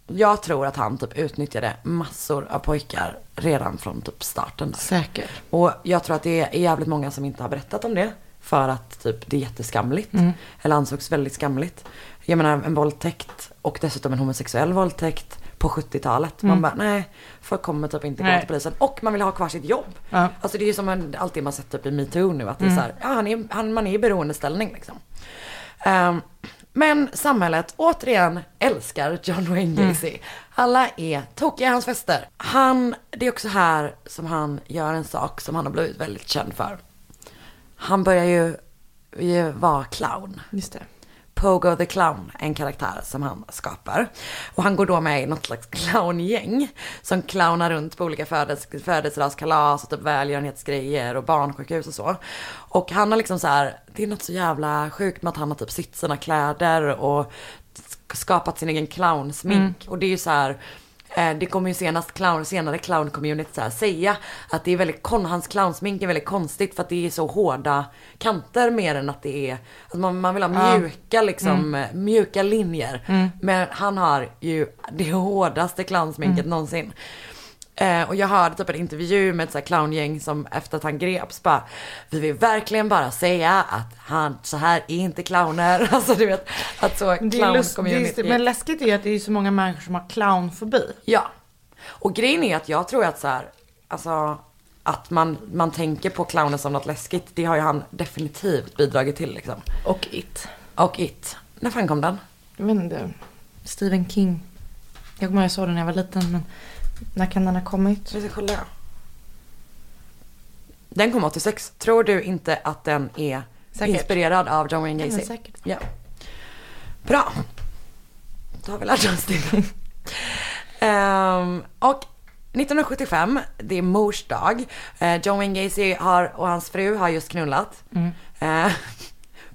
Jag tror att han typ utnyttjade massor av pojkar redan från typ starten. Där. Säkert. Och jag tror att det är jävligt många som inte har berättat om det. För att typ det är jätteskamligt. Mm. Eller ansågs väldigt skamligt. Jag menar en våldtäkt och dessutom en homosexuell våldtäkt på 70-talet. Man bara nej, folk kommer typ inte gå Mm. Till polisen. Och man vill ha kvar sitt jobb. Ja. Alltså det är ju som en, alltid man sett typ i metoo nu. Att det är så här, ja han är, han, man är i beroendeställning liksom. Ehm, men samhället återigen älskar John Wayne Gacy. Alla är tokiga i hans fester. Han, det är också här som han gör en sak som han har blivit väldigt känd för. Han börjar ju, ju vara clown. Just det. Pogo the Clown, en karaktär som han skapar. Och han går då med i något slags clowngäng som clownar runt på olika födels födelsedagskalas och typ välgörenhetsgrejer och barnsjukhus och så. Och han har liksom så här, det är något så jävla sjukt med att han har typ sytt sina kläder och skapat sin egen clownsmink. Och det är ju så här, det kommer ju senast clown, senare clown-community här, säga att det är väldigt, kon, hans clownsmink är väldigt konstigt för att det är så hårda kanter mer än att det är, alltså man, man vill ha Ja. mjuka liksom, eh, mjuka linjer. Men han har ju det hårdaste clownsminket någonsin. Eh, och jag hörde typ en intervju med ett så här clowngäng som efter att han greps bara, vi vill verkligen bara säga att han, så här är inte clowner. Alltså du vet, att så clown-community. men läskigt är ju att det är så många människor som har clownfobi. Ja. Och grejen är att jag tror att så här, alltså att man, man tänker på clownen som något läskigt, det har ju han definitivt bidragit till liksom. Och It. Och It, när fan kom den? Jag vet inte. Stephen King. Jag kommer ihåg jag såg den när jag var liten men när kan den ha kommit? Vi ska kolla. Den kom 86. Tror du inte att den är Säkert. inspirerad av John Wayne Gacy? säkert. Ja. Bra. Då har vi lärt oss det. Ehm, och 1975, det är mors dag. Eh, John Wayne Gacy har, och hans fru har just knullat. Eh,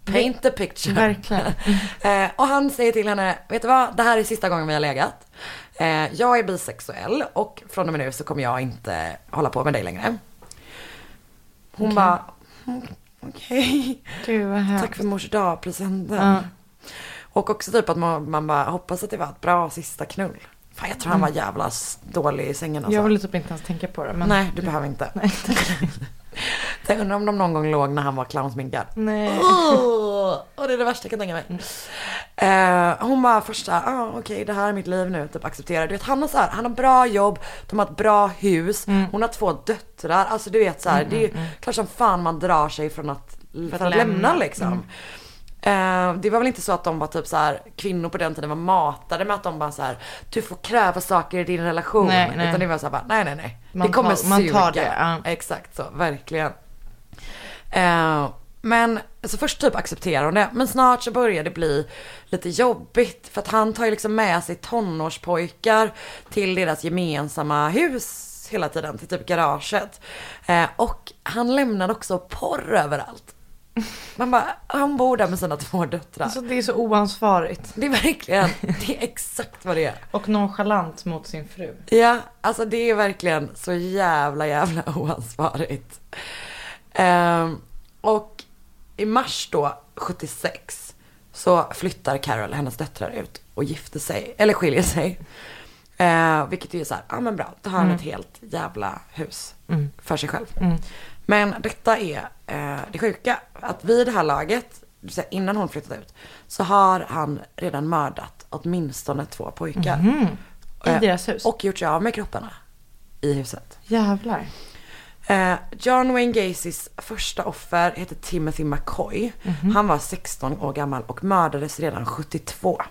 paint the picture. Verkligen. Eh, och han säger till henne, vet du vad, det här är sista gången vi har legat. Eh, jag är bisexuell och från och med nu så kommer jag inte hålla på med dig längre. Hon Okej. bara, "Mm, okej, hemskt. tack för mors dag-presenten. Ja. Och också typ att man, man bara hoppas att det var ett bra sista knull. Fan jag tror han var jävla dålig i sängen alltså. Jag vill typ inte ens tänka på det. Men... Nej, du behöver inte. Nej. Jag undrar om de någon gång låg när han var clownsminkad. Nej. Oh, och det är det värsta jag kan tänka mig. Eh, hon bara första, ah, okej det här är mitt liv nu, typ acceptera. Du vet han har så här, han har bra jobb, de har ett bra hus, hon har två döttrar. Alltså du vet så här, det är klart som fan man drar sig från att, för att, lämna. lämna. liksom. Eh, det var väl inte så att de var typ så här, kvinnor på den tiden var matade med att de bara så här, du får kräva saker i din relation. Nej, nej. Utan det var så här bara, nej nej nej. Man det kommer tar- man tar det, ja. Exakt så, verkligen. Eh, men så först typ accepterar hon det, men snart så börjar det bli lite jobbigt. För att han tar ju liksom med sig tonårspojkar till deras gemensamma hus hela tiden, till typ garaget. Eh, och han lämnar också porr överallt. Man bara, han bor där med sina två döttrar. Alltså det är så oansvarigt. det är verkligen, det är exakt vad det är. Och nonchalant mot sin fru. Ja, alltså det är verkligen så jävla jävla oansvarigt. Ehm, och i mars då, 76, så flyttar Carol, hennes döttrar, ut och gifter sig, eller skiljer sig. Eh, vilket är så här, ja men bra, då har han ett helt jävla hus Mm. för sig själv. Mm. Men detta är eh, det sjuka, att vid det här laget, innan hon flyttat ut, så har han redan mördat åtminstone två pojkar. Mm. I Eh, deras hus. Och gjort sig av med kropparna i huset. Jävlar. Eh, John Wayne Gacys första offer heter Timothy McCoy. Han var 16 år gammal och mördades redan 72.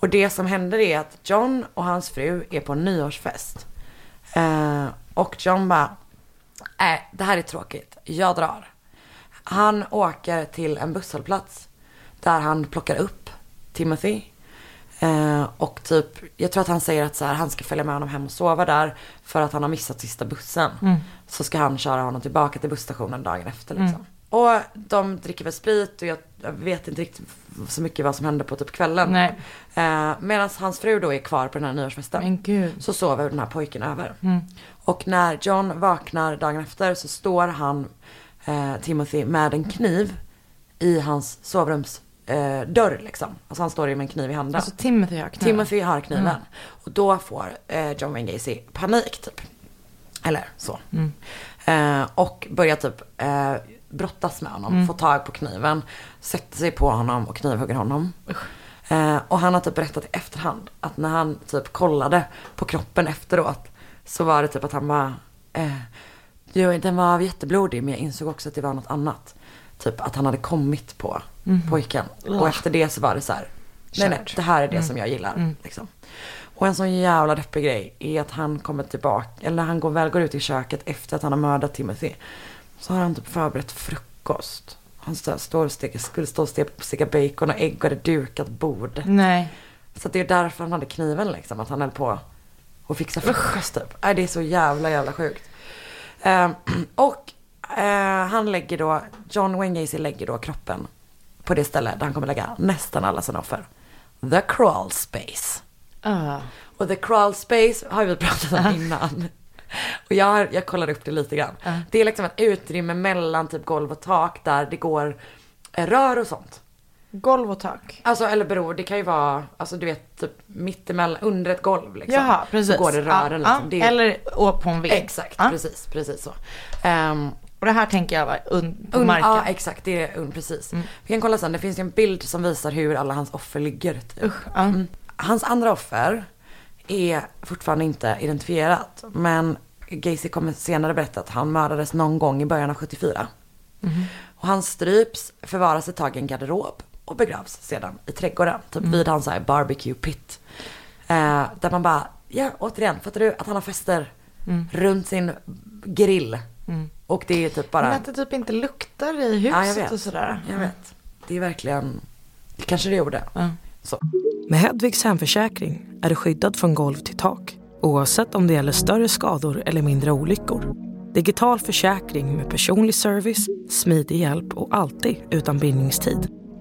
Och det som händer är att John och hans fru är på en nyårsfest. Eh, och John bara, nej det här är tråkigt, jag drar. Han åker till en busshållplats där han plockar upp Timothy. Eh, och typ, jag tror att han säger att så här, han ska följa med honom hem och sova där för att han har missat sista bussen. Så ska han köra honom tillbaka till busstationen dagen efter liksom. Och de dricker väl sprit och jag, vet inte riktigt så mycket vad som hände på typ kvällen. Eh, Medan hans fru då är kvar på den här nyårsfesten. Så sover den här pojken över. Och när John vaknar dagen efter så står han, eh, Timothy, med en kniv i hans sovrums eh, dörr liksom. Alltså han står ju med en kniv i handen. Alltså Timothy har kniven. Timothy har kniven. Och då får eh, John Wayne Gacy panik typ. Eller så. Eh, och börjar typ eh, brottas med honom. Får tag på kniven. Sätter sig på honom och knivhugger honom. Eh, och han har typ berättat i efterhand att när han typ kollade på kroppen efteråt. Så var det typ att han bara. Eh, jo, den var jätteblodig men jag insåg också att det var något annat. Typ att han hade kommit på pojken. Och efter det så var det så här. Nej, nej, det här är det som jag gillar. Liksom. Och en sån jävla deppig grej är att han kommer tillbaka, eller han går, väl går ut i köket efter att han har mördat Timothy. Så har han typ förberett frukost. Han stå, står och steker, skulle stå och steka, bacon och ägg och hade dukat bord. Nej. Så det är därför han hade kniven liksom, att han höll på och fixa frukost typ. Nej, det är så jävla jävla sjukt. Ehm, och eh, han lägger då, John Wayne Gacy lägger då kroppen på det ställe där han kommer lägga nästan alla sina offer. The crawl space. Ah. Och the crawl space har vi pratat om innan. Och jag, jag kollade upp det lite grann. Det är liksom ett utrymme mellan typ golv och tak där det går eh, rör och sånt. Golv och tak. Alltså eller beror, det kan ju vara, alltså du vet typ mittemellan, under ett golv liksom. Jaha, precis. Så går det rören Ja, liksom. Det är, Eller på en vägg. Exakt, Ja. precis, precis så. Ehm, Och det här tänker jag var un- på Un, marken. ja, exakt. Det är un, precis. Vi kan kolla sen. Det finns ju en bild som visar hur alla hans offer ligger. Typ. Usch, ja. Mm. Hans andra offer är fortfarande inte identifierat. Men Gacy kommer senare berätta att han mördades någon gång i början av 74. Och han stryps, förvaras ett tag i en garderob och begravs sedan i trädgården. Typ vid hans här barbecue pit. Eh, där man bara, ja återigen, fattar du att han har fester runt sin grill. Och det är typ bara... Men att det typ inte luktar i Ja, jag huset vet. och sådär. Jag vet. Det är verkligen, det kanske det gjorde. Ja. Så. Med Hedvigs hemförsäkring är du skyddad från golv till tak oavsett om det gäller större skador eller mindre olyckor. Digital försäkring med personlig service, smidig hjälp och alltid utan bindningstid.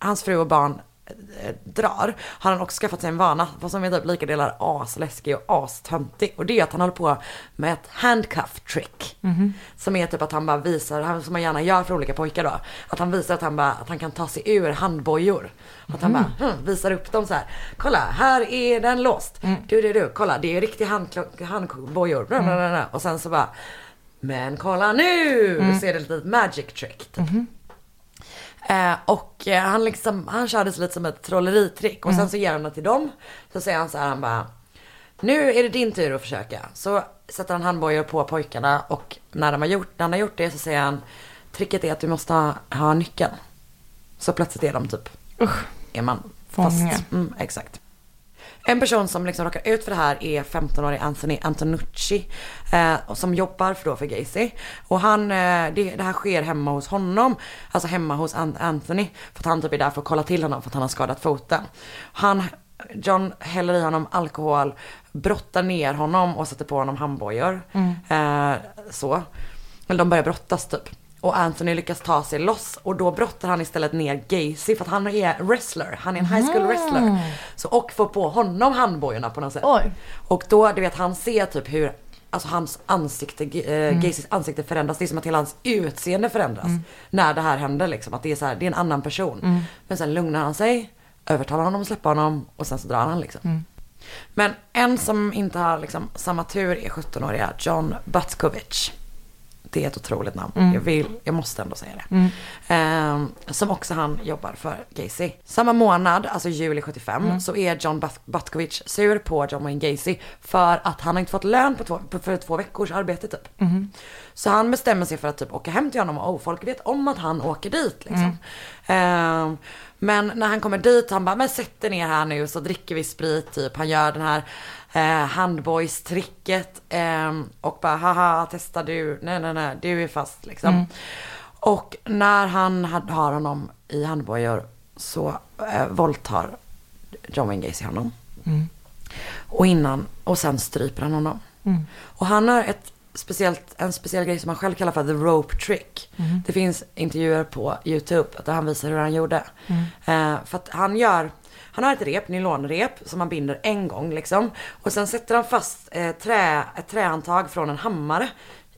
hans fru och barn eh, drar har han också skaffat sig en vana vad som är typ lika delar asläskig och astöntig. Och det är att han håller på med ett handcuff trick. Som är typ att han bara visar, som man gärna gör för olika pojkar då. Att han visar att han, bara, att han kan ta sig ur handbojor. Att han bara hm, visar upp dem så här. Kolla, här är den låst. Du, du, du, kolla, det är riktiga handbojor. Bla. Och sen så bara, men kolla nu! Så är det ett litet magic trick. Typ. Eh, och eh, han liksom, han körde så lite som ett trolleritrick och sen så ger han det till dem. Så säger han så här, han bara, nu är det din tur att försöka. Så sätter han handbojor på pojkarna och när, de har gjort, när han har gjort det så säger han, tricket är att du måste ha, ha nyckeln. Så plötsligt är de typ, är man Fånge. fast. Mm, exakt. En person som liksom råkar ut för det här är 15-årig Anthony Antonucci. Eh, som jobbar för, då för Gacy. Och han, eh, det, det här sker hemma hos honom. Alltså hemma hos An- Anthony. För att han typ är där för att kolla till honom för att han har skadat foten. Han, John häller i honom alkohol, brottar ner honom och sätter på honom handbojor. Eh, så. Eller de börjar brottas typ. Och Anthony lyckas ta sig loss och då brottar han istället ner Gacy för att han är wrestler. Han är en high school wrestler. Så, och får på honom handbojorna på något sätt. Oj. Och då, du vet, han ser typ hur Alltså hans ansikte, äh, Gacys ansikte förändras. Det är som att hela hans utseende förändras. När det här händer liksom. Att det är så här, det är en annan person. Men sen lugnar han sig, övertalar honom att släppa honom och sen så drar han liksom. Men en som inte har liksom samma tur är 17-åriga John Butkovich. Det är ett otroligt namn. Jag, vill, jag måste ändå säga det. Ehm, som också han jobbar för Gacy. Samma månad, alltså juli 75, så är John But- Butkovich sur på John Wayne Gacy för att han har inte fått lön på två, på, för två veckors arbete typ. Så han bestämmer sig för att typ åka hem till honom och oh, folk vet om att han åker dit liksom. Ehm, men när han kommer dit, han bara, men sätt dig ner här nu så dricker vi sprit typ. Han gör den här eh, handboys-tricket ehm, och bara, haha, testa du, nej nej nej, du är fast liksom. Och när han har honom i handbojor så eh, våldtar John Wayne Gacy honom. Och innan, och sen stryper han honom. Och han har ett speciellt, en speciell grej som han själv kallar för the rope trick. Det finns intervjuer på YouTube där han visar hur han gjorde. Eh, för att han gör, han har ett rep, nylonrep som han binder en gång liksom. Och sen sätter han fast eh, trä, ett trähandtag från en hammare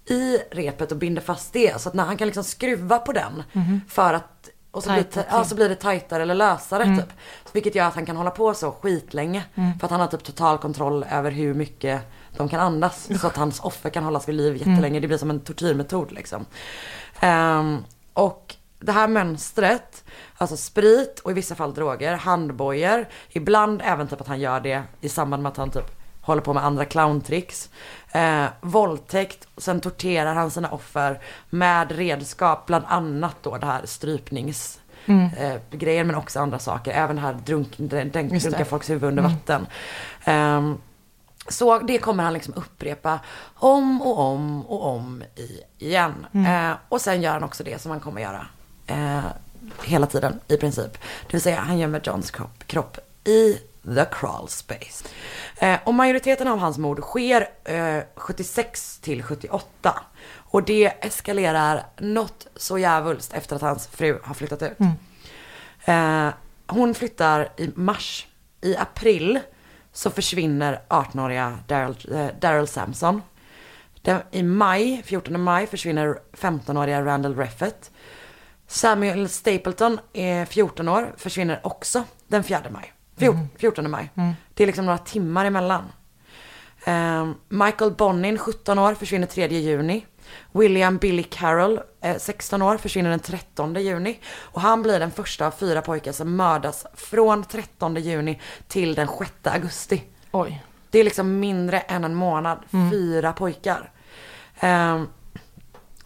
i repet och binder fast det. Så att när han kan liksom skruva på den för att och så blir, det, ja, så blir det tajtare eller lösare typ. Så Vilket gör att han kan hålla på så skitlänge. För att han har typ total kontroll över hur mycket de kan andas. Så att hans offer kan hållas vid liv jättelänge. Det blir som en tortyrmetod liksom. Ehm, och det här mönstret, alltså sprit och i vissa fall droger, handbojor, ibland även typ att han gör det i samband med att han typ håller på med andra clowntricks. Eh, våldtäkt, sen torterar han sina offer med redskap, bland annat då det här strypnings eh, grejer men också andra saker. Även det här drunk, det. drunka folks huvud under vatten. Ehm, Så det kommer han liksom upprepa om och om och om igen. Eh, och sen gör han också det som han kommer göra eh, hela tiden i princip. Det vill säga han gömmer Johns kropp, kropp i the crawl space. Eh, och majoriteten av hans mord sker eh, 76 till 78. Och det eskalerar något så jävulst efter att hans fru har flyttat ut. Eh, hon flyttar i mars. I april så försvinner 18-åriga Daryl, eh, Daryl Sampson. Den, I maj, 14 maj, försvinner 15-åriga Randall Reffett. Samuel Stapleton är 14 år, försvinner också den 4 maj. Fjor, 14 maj. Det är liksom några timmar emellan. Ehm, Michael Bonin, 17 år, försvinner 3 juni. William Billy Carroll, eh, 16 år, försvinner den 13 juni. Och han blir den första av fyra pojkar som mördas från 13 juni till den 6 augusti. Oj. Det är liksom mindre än en månad. Fyra pojkar. Ehm,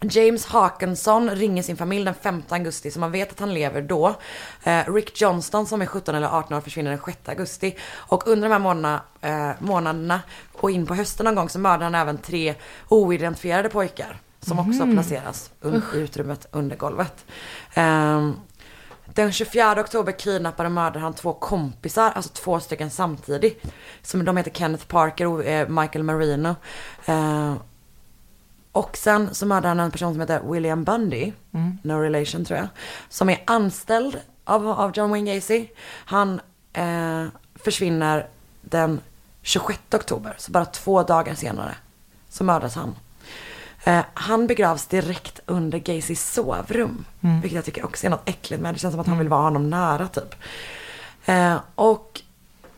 James Hawkinson ringer sin familj den 5 augusti så man vet att han lever då. Eh, Rick Johnston som är 17 eller 18 år försvinner den 6 augusti. Och under de här månaderna, eh, månaderna och in på hösten någon gång så mördar han även tre oidentifierade pojkar. Som också placeras un- i utrymmet under golvet. Ehm, den 24 oktober kidnappar och mördar han två kompisar, alltså två stycken samtidigt. Som de heter Kenneth Parker och eh, Michael Marino. Och sen så mördar han en person som heter William Bundy, no relation tror jag. Som är anställd av, av John Wayne Gacy. Han eh, försvinner den 26 oktober, så bara två dagar senare så mördas han. Eh, han begravs direkt under Gacys sovrum. Vilket jag tycker också är något äckligt med. Det känns som att han vill vara honom nära typ. Eh, och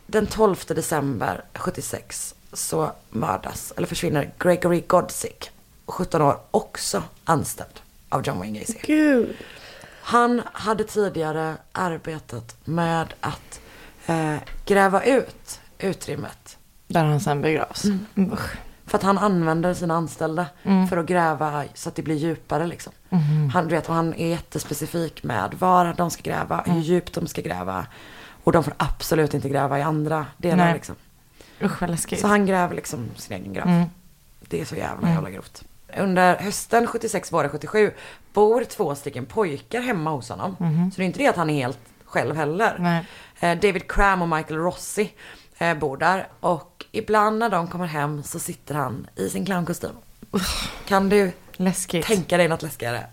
den 12 december 76 så mördas, eller försvinner Gregory Godsick, 17 år, också anställd av John Wayne Gacy. Gud. Han hade tidigare arbetat med att eh, gräva ut utrymmet. Där han sen begravs. Mm. Usch. För att han använder sina anställda för att gräva så att det blir djupare liksom. Han, du vet, han är jättespecifik med var de ska gräva, hur djupt de ska gräva. Och de får absolut inte gräva i andra delar Nej. liksom. Usch vad läskigt. Så han gräver liksom sin egen grav. Det är så jävla jävla grovt. Under hösten 76, våren 77 bor två stycken pojkar hemma hos honom. Så det är inte det att han är helt själv heller. Eh, David Cram och Michael Rossi eh, bor där. Och ibland när de kommer hem så sitter han i sin clownkostym. Kan du Läskigt. tänka dig något läskigare?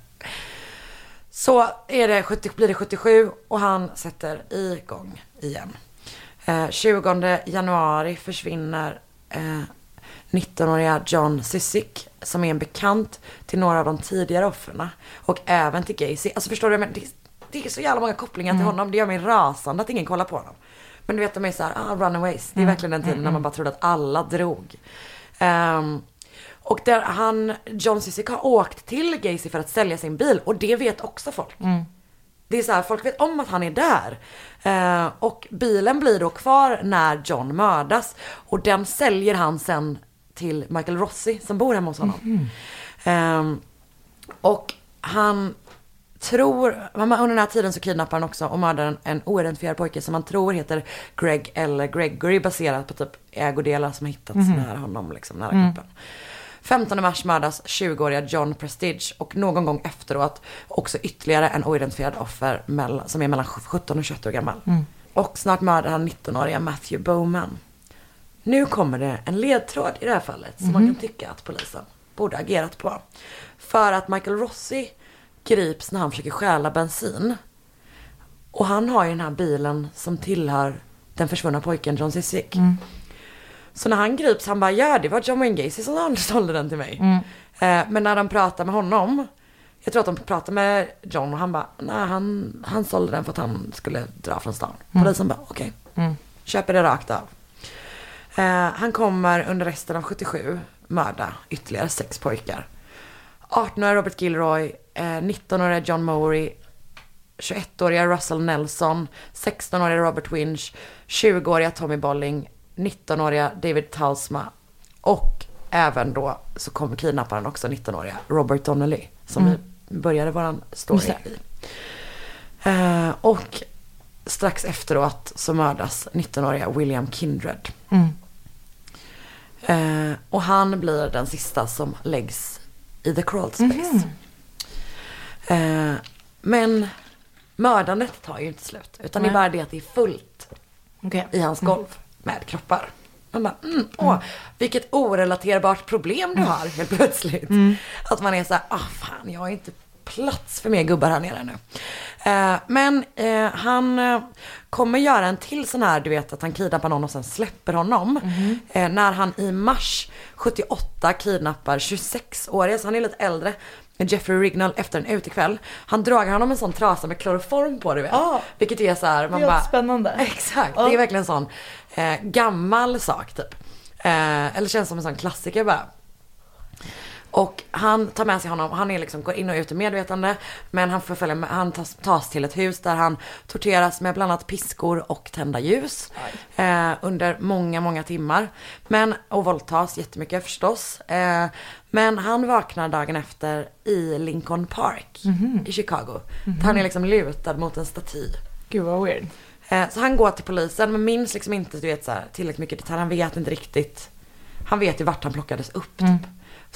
Så är det 70, blir det 77 och han sätter igång igen. Eh, 20 januari försvinner eh, 19-åriga John Sissik som är en bekant till några av de tidigare offren och även till Gacy. Alltså förstår du? Men det, det är så jävla många kopplingar till honom. Det gör mig rasande att ingen kollar på honom. Men du vet de är så här, ah, runaways. Det är verkligen den tiden när man bara trodde att alla drog. Ehm, och där han, John Sissik har åkt till Gacy för att sälja sin bil och det vet också folk. Det är så här, folk vet om att han är där. Eh, och bilen blir då kvar när John mördas. Och den säljer han sen till Michael Rossi som bor hemma hos honom. Ehm, och han tror, under den här tiden så kidnappar han också och mördar en, en oidentifierad pojke som han tror heter Greg eller Gregory baserat på typ ägodelar som hittats nära honom, liksom nära kroppen. 15 mars mördas 20-åriga John Prestige och någon gång efteråt också ytterligare en oidentifierad offer som är mellan 17 och 21 år gammal. Och snart mördar han 19-åriga Matthew Bowman. Nu kommer det en ledtråd i det här fallet som man kan tycka att polisen borde agerat på. För att Michael Rossi grips när han försöker stjäla bensin. Och han har ju den här bilen som tillhör den försvunna pojken John Sissik. Så när han grips, han bara ja det var John Wayne Gacy som sålde den till mig. Eh, men när de pratar med honom, jag tror att de pratar med John och han bara nej han, han sålde den för att han skulle dra från stan. Polisen bara okej, köper det rakt av. Eh, han kommer under resten av 77 mörda ytterligare sex pojkar. 18-åriga Robert Gilroy, eh, 19-åriga John Mowry, 21-åriga Russell Nelson, 16-åriga Robert Winch, 20-åriga Tommy Bolling, 19-åriga David Talsma och även då så kommer kidnapparen också 19-åriga Robert Donnelly som vi började våran story i. Eh, och strax efteråt så mördas 19-åriga William Kindred. Eh, och han blir den sista som läggs i the crawl space. Eh, men mördandet tar ju inte slut. Utan det är Nej. bara det att det är fullt Okej. i hans golv med kroppar. Man bara, mm, åh, vilket orelaterbart problem du har helt plötsligt. Att man är så här, ah fan, jag har inte plats för mer gubbar här nere nu. Eh, men eh, han eh, kommer göra en till sån här, du vet att han kidnappar någon och sen släpper honom. Eh, när han i mars 78 kidnappar 26-åriga, så han är lite äldre, Jeffrey Rignall efter en utekväll. Han dragar honom en sån trasa med kloroform på du vet. Ah. Vilket är så här, man Det är bara, spännande. Exakt, Ja. det är verkligen en sån eh, gammal sak typ. Eller känns som en sån klassiker bara. Och han tar med sig honom, han är liksom, går in och ut i medvetande. Men han, förföljer, han tas, tas till ett hus där han torteras med bland annat piskor och tända ljus. Eh, under många, många timmar. Men, och våldtas jättemycket förstås. Eh, men han vaknar dagen efter i Lincoln Park i Chicago. Där han är liksom lutad mot en staty. Gud vad weird. Eh, Så han går till polisen men minns liksom inte du vet, så här, tillräckligt mycket detaljer. Han vet inte riktigt. Han vet ju vart han plockades upp typ.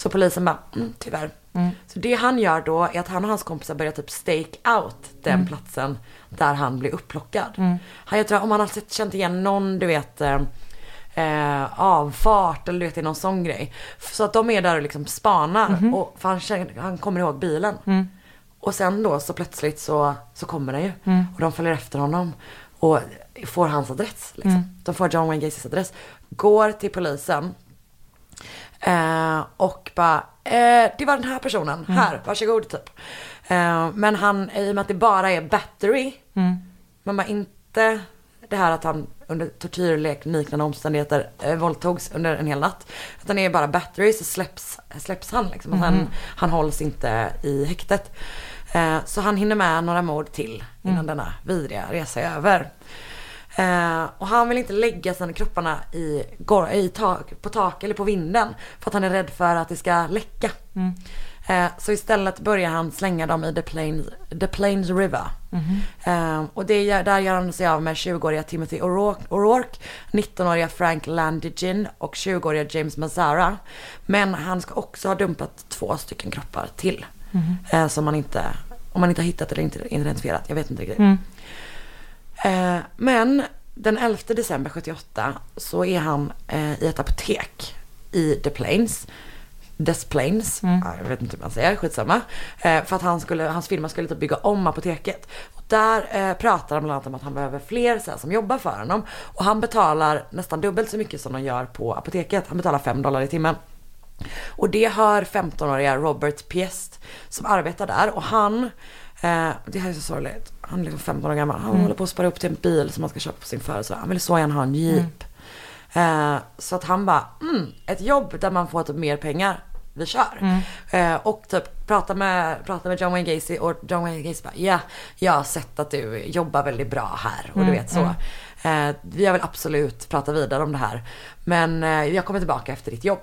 Så polisen bara, mm, tyvärr. Så det han gör då är att han och hans kompisar börjar typ stake out den platsen där han blir upplockad. Han, jag tror om han har sett, känt igen någon, du vet, eh, eh, avfart eller du vet, någon sån grej. Så att de är där och liksom spanar. Och, för han, känner, han kommer ihåg bilen. Och sen då så plötsligt så, så kommer den ju. Och de följer efter honom. Och får hans adress. Liksom. De får John Wayne Gacys adress. Går till polisen. Eh, och bara, eh, det var den här personen. Här, varsågod typ. Eh, men han, i och med att det bara är battery. Man bara inte det här att han under tortyrliknande omständigheter eh, våldtogs under en hel natt. Utan det är bara battery så släpps, släpps han liksom. Han, han hålls inte i häktet. Eh, så han hinner med några mord till innan denna vidriga resa är över. Eh, och han vill inte lägga sina kropparna i, i tak, på tak eller på vinden. För att han är rädd för att det ska läcka. Eh, så istället börjar han slänga dem i The Plains, The Plains River. Eh, och det, där gör han sig av med 20-åriga Timothy O'Rourke, O'Rourke 19-åriga Frank Landigin och 20-åriga James Mazzara. Men han ska också ha dumpat två stycken kroppar till. Eh, som man inte, om man inte har hittat eller inte identifierat, jag vet inte riktigt. Eh, men den 11 december 78 så är han eh, i ett apotek i The Plains. Des Plains, ja, jag vet inte hur man säger, skitsamma. Eh, för att han skulle, hans firma skulle typ bygga om apoteket. Och där eh, pratar han bland annat om att han behöver fler så här, som jobbar för honom. Och han betalar nästan dubbelt så mycket som de gör på apoteket. Han betalar 5 dollar i timmen. Och det hör 15-åriga Robert Piest som arbetar där och han, eh, det här är så sorgligt, han är liksom 15 år gammal, han håller på att spara upp till en bil som han ska köpa på sin födelsedag. Han vill så gärna ha en jeep. Eh, så att han bara, mm, ett jobb där man får typ mer pengar, vi kör. Eh, och typ prata med, prata med John Wayne Gacy och John Wayne Gacy bara, ja, jag har sett att du jobbar väldigt bra här och du vet så. Eh, jag vill absolut prata vidare om det här. Men eh, jag kommer tillbaka efter ditt jobb.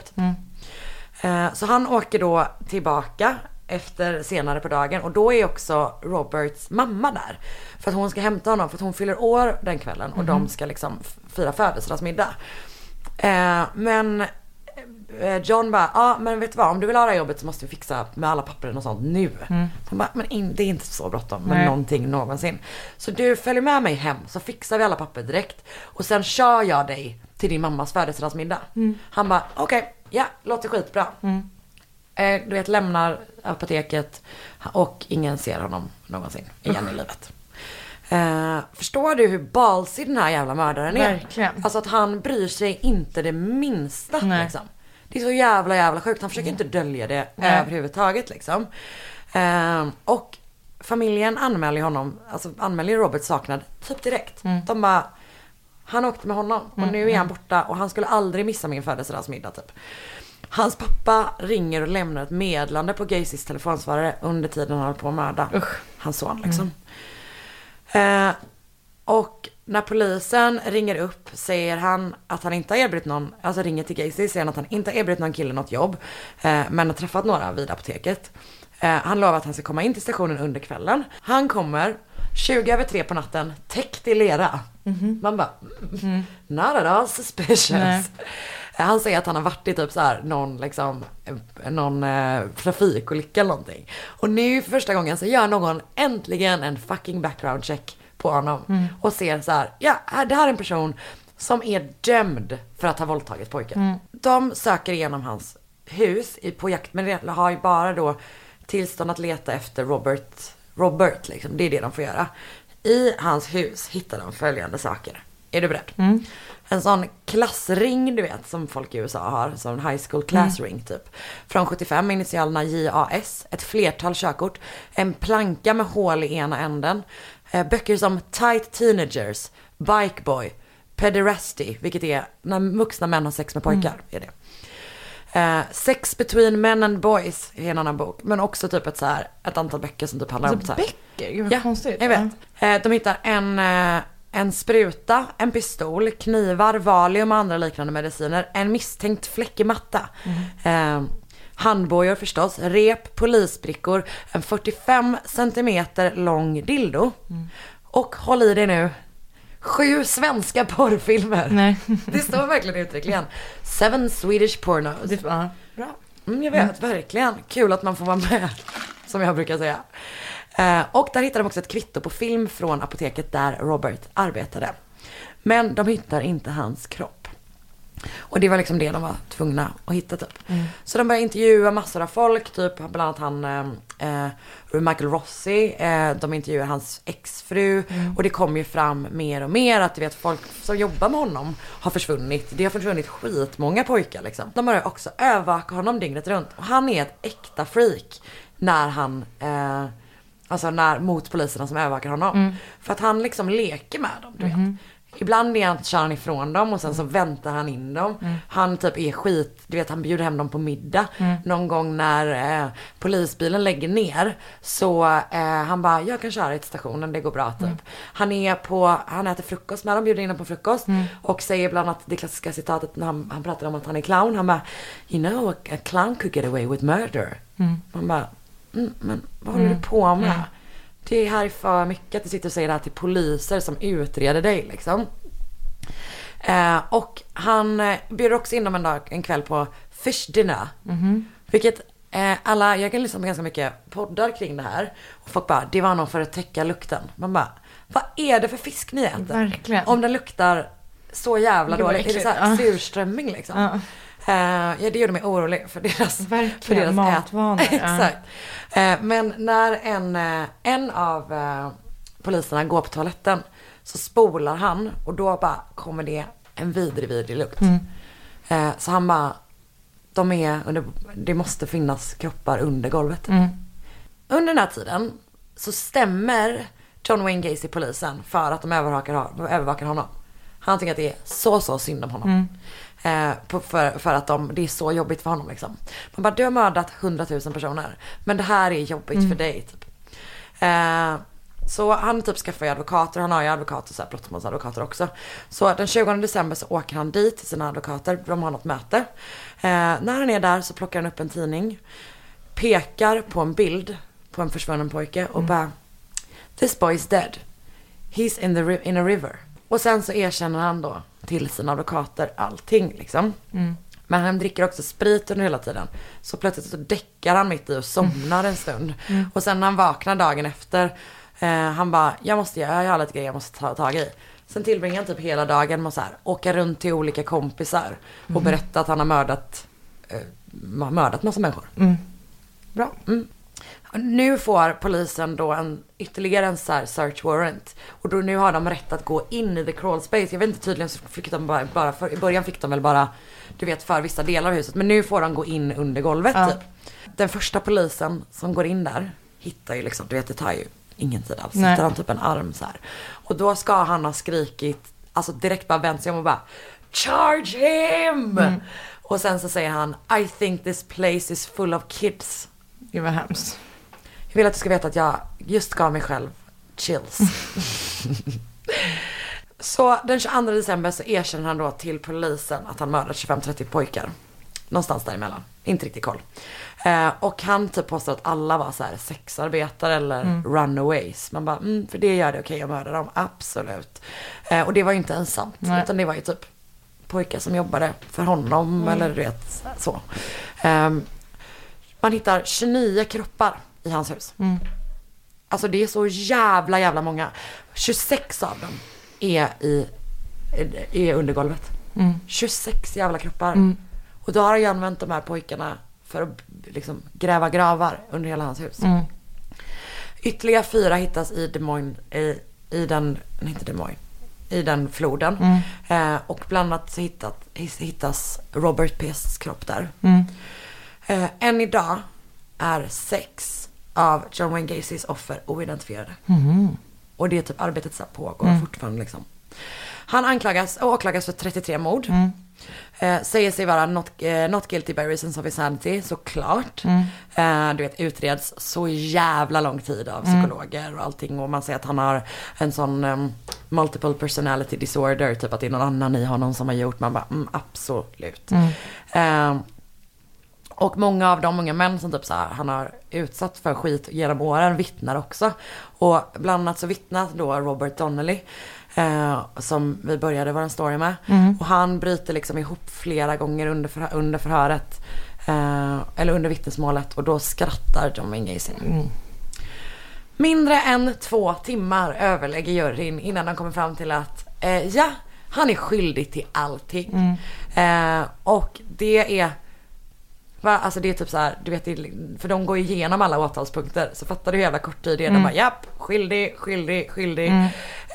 Eh, Så han åker då tillbaka efter senare på dagen och då är också Roberts mamma där. För att hon ska hämta honom för att hon fyller år den kvällen och de ska liksom fira födelsedagsmiddag. Eh, Men eh, John bara, ja men vet du vad om du vill ha det här jobbet så måste vi fixa med alla pappren och sånt nu. Han bara, men in, det är inte så bråttom med Nej. någonting någonsin. Så du följer med mig hem så fixar vi alla papper direkt. Och sen kör jag dig till din mammas födelsedagsmiddag. Han bara, okej, ja, låter skitbra. Eh, du vet, lämnar apoteket och ingen ser honom någonsin igen i livet. Eh, förstår du hur balsig den här jävla mördaren är? Verkligen. Alltså att han bryr sig inte det minsta Nej. liksom. Det är så jävla jävla sjukt. Han försöker inte dölja det Nej. överhuvudtaget liksom. Eh, och familjen anmäler honom, alltså anmäler Robert saknad typ direkt. De bara, han åkte med honom och nu är han borta och han skulle aldrig missa min födelsedagsmiddag typ. Hans pappa ringer och lämnar ett meddelande på Gacys telefonsvarare under tiden han håller på att mörda hans son liksom. Eh, och när polisen ringer upp säger han att han inte har erbjudit någon, alltså ringer till Gacy säger han att han inte har erbjudit någon kille något jobb. Eh, men har träffat några vid apoteket. Eh, han lovar att han ska komma in till stationen under kvällen. Han kommer 20 över tre på natten täckt i lera. Man bara, mm, not at all suspicious. Nej. Han säger att han har varit i typ så här någon liksom, någon eh, trafikolycka eller någonting. Och nu för första gången så gör någon äntligen en fucking background check på honom. Och ser så här, ja det här är en person som är dömd för att ha våldtagit pojken. De söker igenom hans hus i, på jakt, men har ju bara då tillstånd att leta efter Robert, Robert liksom. Det är det de får göra. I hans hus hittar de följande saker. Är du beredd? En sån klassring du vet som folk i USA har, som en high school class ring typ. Från 75, initialerna JAS, ett flertal körkort, en planka med hål i ena änden, eh, böcker som Tight Teenagers, Bike Boy, Pederasty, vilket är när vuxna män har sex med pojkar. Är det. Eh, Sex between men and boys är en annan bok. Men också typ ett, så här, ett antal böcker som typ handlar om så Alltså här. böcker, gud vad konstigt. Jag vet. Eh, de hittar en, eh, en spruta, en pistol, knivar, valium och andra liknande mediciner. En misstänkt fläckig matta. Eh, handbojor förstås, rep, polisbrickor, en 45 centimeter lång dildo. Och håll i dig nu, sju svenska porrfilmer. Nej. Det står verkligen uttryckligen. Seven Swedish pornos. Det, ja, bra. Mm, jag vet, verkligen. Kul att man får vara med, som jag brukar säga. Eh, och där hittar de också ett kvitto på film från apoteket där Robert arbetade. Men de hittar inte hans kropp. Och det var liksom det de var tvungna att hitta typ. Så de började intervjua massor av folk, typ bland annat han eh, eh, Michael Rossi, eh, de intervjuar hans exfru och det kommer ju fram mer och mer att du vet folk som jobbar med honom har försvunnit. Det har försvunnit skitmånga pojkar liksom. De börjar också övervaka honom dygnet runt och han är ett äkta freak när han eh, Alltså när, mot poliserna som övervakar honom. För att han liksom leker med dem, du vet. Ibland är han, kör han ifrån dem och sen så väntar han in dem. Han typ är skit, du vet han bjuder hem dem på middag. Någon gång när eh, polisbilen lägger ner så eh, han bara, jag kan köra till stationen, det går bra typ. Han är på, han äter frukost med dem, bjuder in dem på frukost. Och säger bland annat det klassiska citatet när han, han pratar om att han är clown. Han bara, you know a, a clown could get away with murder. Man bara, mm, men vad håller du på med? Det här är för mycket att du sitter och säger det här till poliser som utreder dig liksom. Eh, och han eh, bjuder också in dem en dag, en kväll på fish dinner. Vilket eh, alla, jag kan lyssna på ganska mycket poddar kring det här. Och folk bara, det var nog för att täcka lukten. Man bara, vad är det för fisk ni äter? Verkligen. Om den luktar så jävla dåligt. Är det så här surströmming liksom? Ja. Eh, ja, det gjorde mig orolig för deras, Verkligen, för deras matvanor. Exakt. Eh, men när en, eh, en av poliserna går på toaletten så spolar han och då bara kommer det en vidrig, vidrig lukt. Mm. Så han bara, de är under, det måste finnas kroppar under golvet. Mm. Under den här tiden så stämmer John Wayne Gacy polisen för att de övervakar, övervakar honom. Han tycker att det är så, så synd om honom. Eh, på, för, för att de, det är så jobbigt för honom liksom. Man bara, du har mördat 100 000 personer. Men det här är jobbigt för dig typ. Eh, så han typ skaffar ju advokater, han har ju advokater, så här brottmålsadvokater också. Så den 20 december så åker han dit till sina advokater, de har något möte. Eh, när han är där så plockar han upp en tidning, pekar på en bild på en försvunnen pojke och bara This boy is dead. He's in, the in a river. Och sen så erkänner han då till sina advokater allting liksom. Men han dricker också sprit under hela tiden. Så plötsligt så däckar han mitt i och somnar en stund. Och sen när han vaknar dagen efter, eh, han bara, jag måste, jag har lite grejer jag måste ta tag i. Sen tillbringar han typ hela dagen med att åka runt till olika kompisar och berätta att han har mördat, eh, mördat massa människor. Bra. Nu får polisen då en, ytterligare en så search warrant. Och då nu har de rätt att gå in i the crawl space. Jag vet inte, tydligen så fick de bara, bara för, i början fick de väl bara, du vet för vissa delar av huset. Men nu får de gå in under golvet Ja. typ. Den första polisen som går in där hittar ju liksom, du vet det tar ju ingen tid alls. Hittar han typ en arm så här. Och då ska han ha skrikit, alltså direkt bara vänt sig om och bara Charge him! Och sen så säger han I think this place is full of kids. Gud vad hemskt. Vill att du ska veta att jag just gav mig själv chills. så den 22 december så erkänner han då till polisen att han mördat 25-30 pojkar. Någonstans däremellan. Inte riktigt koll. Eh, och han typ påstår att alla var så här sexarbetare eller runaways. Man bara, mm, för det gör det okej att mörda dem. Absolut. Eh, och det var ju inte ens sant. Nej. Utan det var ju typ pojkar som jobbade för honom eller du vet så. Ehm, man hittar 29 kroppar i hans hus. Alltså det är så jävla jävla många. 26 av dem är i är under golvet. 26 jävla kroppar. Och då har ju använt de här pojkarna för att liksom gräva gravar under hela hans hus. Ytterligare fyra hittas i Des Moines, i, i den, inte Des Moines, i den floden. Eh, och bland annat så hittat, hittas Robert Pests kropp där. Eh, än idag är sex av John Wayne Gacys offer oidentifierade. Och det är typ arbetet här pågår fortfarande liksom. Han anklagas och åklagas för 33 mord. Eh, säger sig vara not, eh, not guilty by reasons of insanity, såklart. Eh, du vet, utreds så jävla lång tid av psykologer och allting. Och man säger att han har en sån em, multiple personality disorder, typ att det är någon annan i honom som har gjort. Man bara, mm, absolut. Eh, och många av de unga män som typ så här, han har utsatt för skit genom åren vittnar också. Och bland annat så vittnar då Robert Donnelly. Eh, som vi började vår story med. Och han bryter liksom ihop flera gånger under, förhö- under förhöret. Eh, eller under vittnesmålet. Och då skrattar John Wayne Gacy. Mindre än två timmar överlägger juryn innan de kommer fram till att eh, ja, han är skyldig till allting. Eh, och det är Va? Alltså det är typ så här, du vet, för de går igenom alla åtalspunkter. Så fattar du hur jävla kort tid det är. De bara japp, skyldig, skyldig, skyldig.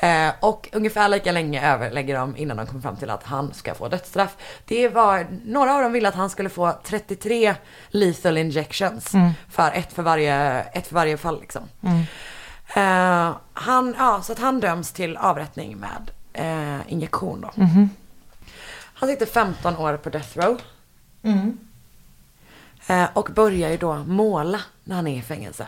Eh, och ungefär lika länge överlägger de innan de kommer fram till att han ska få dödsstraff. Det var, några av dem ville att han skulle få 33 lethal injections. För ett för varje, ett för varje fall liksom. Eh, han, ja, så att han döms till avrättning med eh, injektion då. Han sitter 15 år på death row. Eh, och börjar ju då måla när han är i fängelse.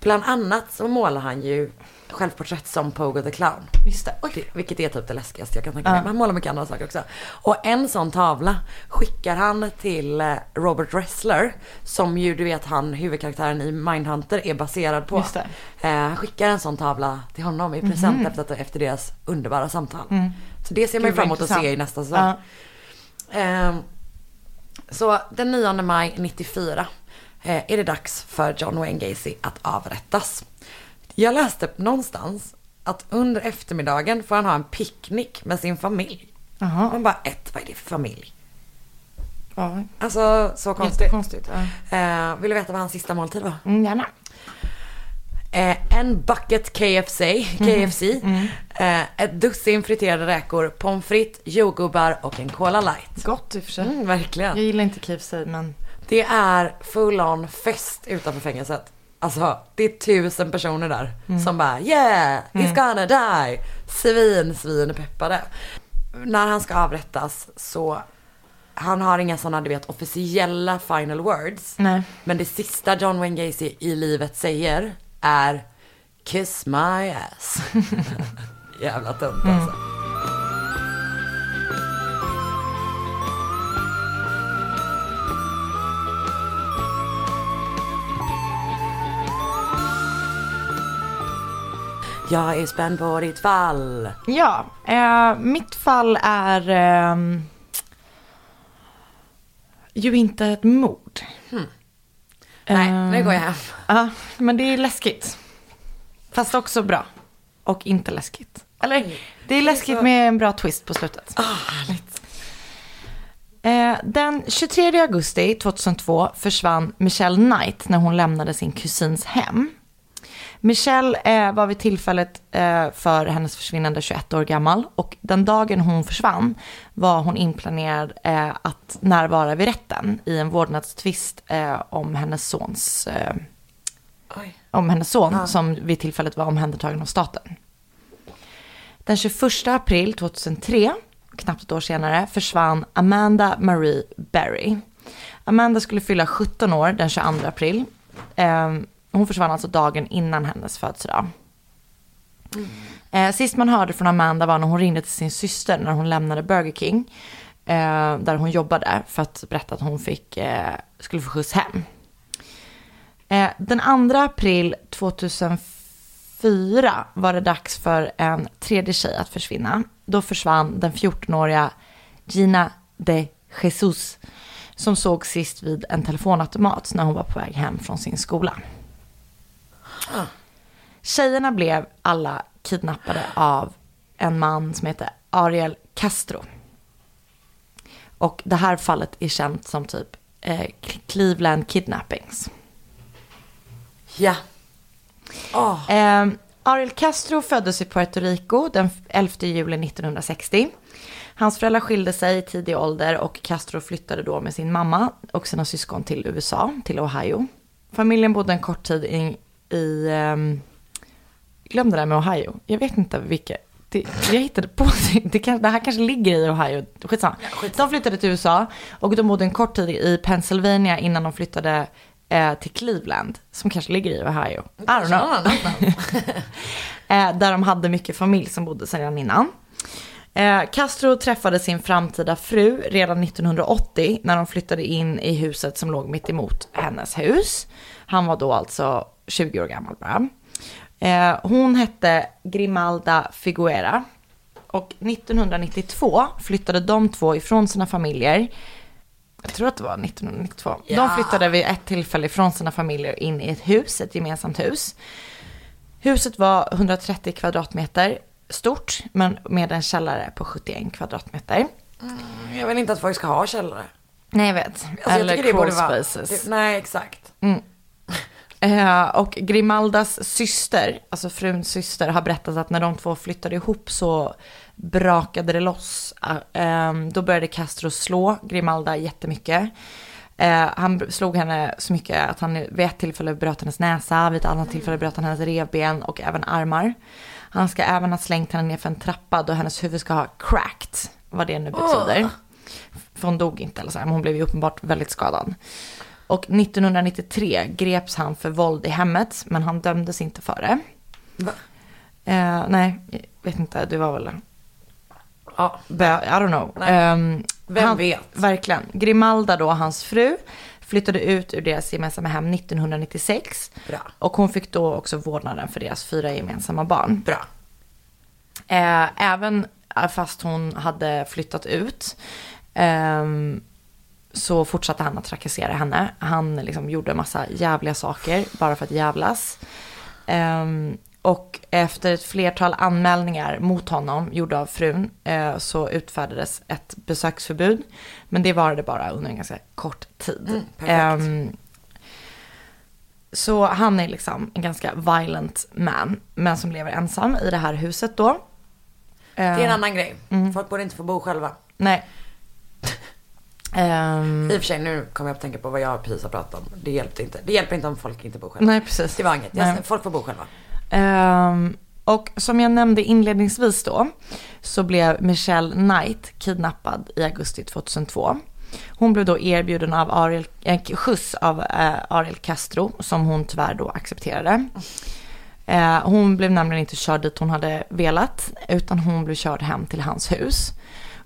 Bland annat så målar han ju självporträtt som Pogo the Clown. Just det. Det, vilket är typ det läskigaste jag kan tänka mig. Men han målar mycket andra saker också. Och en sån tavla skickar han till eh, Robert Ressler. Som ju du vet han, huvudkaraktären i Mindhunter, är baserad på. Just det. Eh, han skickar en sån tavla till honom i present efter, att, efter deras underbara samtal. Så det ser man ju fram emot att se i nästa säsong. Ehm, så den 9 maj 94 eh, är det dags för John Wayne Gacy att avrättas. Jag läste någonstans att under eftermiddagen får han ha en picknick med sin familj. Jaha. Man bara, ett, vad är det för familj? Ja, Alltså så konstigt. jättekonstigt. Ja. Eh, vill du veta vad hans sista måltid var? Mm, gärna. Eh, en bucket KFC, KFC eh, ett dussin friterade räkor, pommes frites, jordgubbar och en Cola light. Gott i och för sig. Mm, verkligen. Jag gillar inte KFC men Det är full on fest utanför fängelset. Alltså det är tusen personer där som bara yeah, he's gonna die. Svin, svin peppade. När han ska avrättas så han har inga sådana du vet officiella final words. nej. Men det sista John Wayne Gacy i livet säger är Kiss my ass. Jävla tunt alltså. Jag är spänd på ditt fall. Ja, eh, mitt fall är ehm, ju inte ett mord. Nej, Eh, nu går jag hem. Ja, men det är läskigt. Fast också bra. Och inte läskigt. Eller, det är läskigt med en bra twist på slutet. Ah, härligt. Eh, den 23 augusti 2002 försvann Michelle Knight när hon lämnade sin kusins hem. Michelle eh, var vid tillfället eh, för hennes försvinnande 21 år gammal och den dagen hon försvann var hon inplanerad eh, att närvara vid rätten i en vårdnadstvist eh, om hennes sons eh, om hennes son som vid tillfället var omhändertagen av staten. Den 21 april 2003, knappt ett år senare, försvann Amanda Marie Berry. Amanda skulle fylla 17 år den 22 april. Hon försvann alltså dagen innan hennes födelsedag. Eh, sist man hörde från Amanda var när hon ringde till sin syster när hon lämnade Burger King. Eh, där hon jobbade för att berätta att hon fick, eh, skulle få skjuts hem. Den 2 april 2004 var det dags för en tredje tjej att försvinna. Då försvann den 14-åriga Gina de Jesus, som såg sist vid en telefonautomat när hon var på väg hem från sin skola. Tjejerna blev alla kidnappade av en man som heter Ariel Castro. Och det här fallet är känt som typ eh, Cleveland Kidnappings. Ja. Åh, Eh, Ariel Castro föddes i Puerto Rico den 11 juli 1960. Hans föräldrar skilde sig i tidig ålder och Castro flyttade då med sin mamma och sina syskon till USA, till Ohio. Familjen bodde en kort tid i, i ehm, glöm det där med Ohio. Jag vet inte vilka, det, jag hittade på det, kan, det här kanske ligger i Ohio, skitsamma. De flyttade till USA och de bodde en kort tid i Pennsylvania innan de flyttade eh, till Cleveland, som kanske ligger i Ohio. I don't know. eh, där de hade mycket familj som bodde sedan innan. Eh, Castro träffade sin framtida fru redan 1980 när de flyttade in i huset som låg mitt emot hennes hus. Han var då alltså 20 år gammal bara. Eh, hon hette Grimalda Figuera. Och 1992 flyttade de två ifrån sina familjer. Jag tror att det var 1992. Ja. De flyttade vid ett tillfälle ifrån sina familjer in i ett hus, ett gemensamt hus. Huset var 130 kvadratmeter stort, men med en källare på 71 kvadratmeter. jag vill inte att folk ska ha källare. Nej, jag vet. Alltså, Eller crawl vara... spaces. Det, nej, exakt. Eh, och Grimaldas syster, alltså fruns syster, har berättat att när de två flyttade ihop så brakade det loss. Eh, då började Castro slå Grimalda jättemycket. Eh, han slog henne så mycket att han vid ett tillfälle bröt hennes näsa, vid ett annat tillfälle bröt han hennes revben och även armar. Han ska även ha slängt henne ner för en trappa då hennes huvud ska ha cracked, vad det nu betyder. För hon dog inte eller så men hon blev ju uppenbart väldigt skadad. Och 1993 greps han för våld i hemmet, men han dömdes inte för det. Va? Eh, nej, jag vet inte, det var väl... Ja. bö- I don't know. Ehm, Vem han, vet? Verkligen. Grimalda då, hans fru, flyttade ut ur deras gemensamma hem 1996. Bra. Och hon fick då också vårdnaden för deras fyra gemensamma barn. Bra. Eh, även eh, fast hon hade flyttat ut ehm, så fortsatte han att trakassera henne. Han liksom gjorde en massa jävliga saker bara för att jävlas. Ehm, och efter ett flertal anmälningar mot honom gjorda av frun eh, så utfärdades ett besöksförbud. Men det varade bara under en ganska kort tid. perfekt. Ehm, så han är liksom en ganska violent man, men som lever ensam i det här huset då. Det är en annan grej. Folk borde inte få bo själva. Nej. Ehm, I och för sig, nu kommer jag att tänka på vad jag precis har pratat om. Det hjälpte inte. Det hjälper inte om folk inte bor själva. nej, precis. Det var inget. Nej. Folk får bo själva. Ehm, och som jag nämnde inledningsvis då, så blev Michelle Knight kidnappad i augusti 2002. Hon blev då erbjuden av Ariel, en skjuts av eh, Ariel Castro, som hon tyvärr då accepterade. Eh, hon blev nämligen inte körd dit hon hade velat, utan hon blev körd hem till hans hus.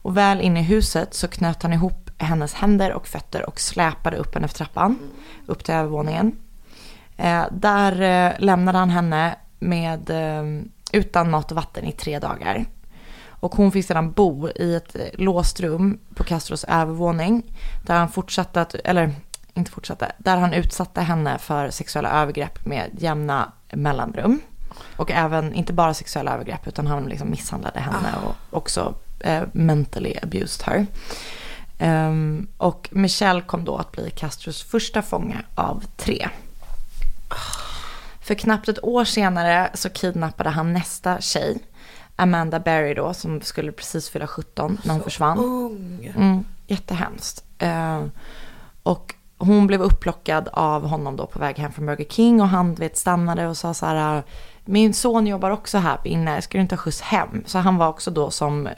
Och väl inne i huset så knöt han ihop hennes händer och fötter och släpade upp henne för trappan, upp till övervåningen. Eh, där eh, lämnade han henne med, eh, utan mat och vatten i tre dagar. Och hon fick sedan bo i ett eh, låst rum på Castros övervåning. Där han fortsatte att, eller inte fortsatte, där han utsatte henne för sexuella övergrepp med jämna mellanrum. Och även, inte bara sexuella övergrepp, utan han liksom misshandlade henne och också eh, mentally abused her. Ehm, och Michelle kom då att bli Castros första fånge av tre. För knappt ett år senare så kidnappade han nästa tjej, Amanda Berry då, som skulle precis fylla 17 när hon försvann. Ung. Mm, jättehemskt. Eh, och hon blev upplockad av honom då på väg hem från Burger King och han vet, stannade och sa så här, min son jobbar också här inne, ska du inte ha skjuts hem? Så han var också då som eh,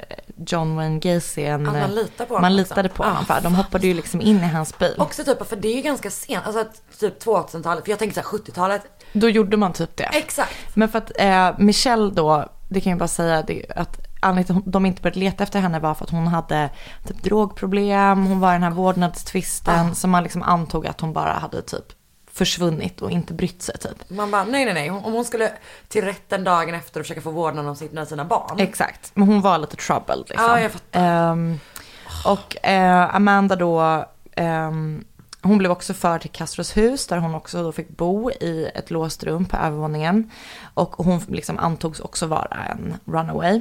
John Wayne Gacy, en, Att man eh, litar på honom man liksom. litade på honom. Ah, för de hoppade ju liksom in i hans bil. Också typ, för det är ju ganska sent. Alltså typ 2000-talet. För jag tänker så här 70-talet. Då gjorde man typ det. Exakt. Men för att eh, Michelle då, det kan jag bara säga det, att anledningen till att de inte började leta efter henne var för att hon hade typ drogproblem, hon var i den här vårdnadstvisten, så man liksom antog att hon bara hade typ försvunnit och inte brytt sig typ. Man bara, nej nej nej. Om hon skulle till rätten dagen efter och försöka få vårdnad om sina, sina barn. Exakt, men hon var lite troubled liksom. Ja, jag fattar. Ehm, Och eh, Amanda då, ehm, hon blev också förd till Castros hus där hon också då fick bo i ett låst rum på övervåningen. Och hon liksom antogs också vara en runaway.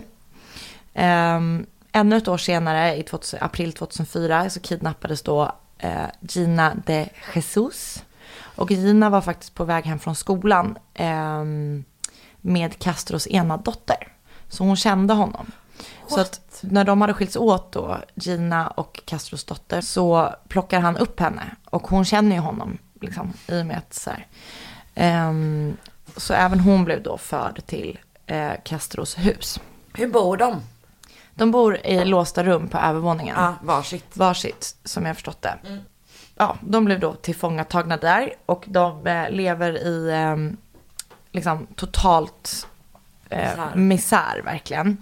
Um, ännu ett år senare, i 2000, april 2004, så kidnappades då eh, Gina de Jesus. Och Gina var faktiskt på väg hem från skolan eh, med Castros ena dotter. Så hon kände honom. Så att när de hade skilts åt då, Gina och Castros dotter, så plockar han upp henne. Och hon känner ju honom, liksom, i och med att så här. Ehm, så även hon blev då förd till eh, Castros hus. Hur bor de? De bor i låsta rum på övervåningen. Ja, varsitt. Varsitt, som jag förstått det. Ja, de blev då tillfångatagna där och de eh, lever i eh, liksom totalt eh, Misär. misär. verkligen.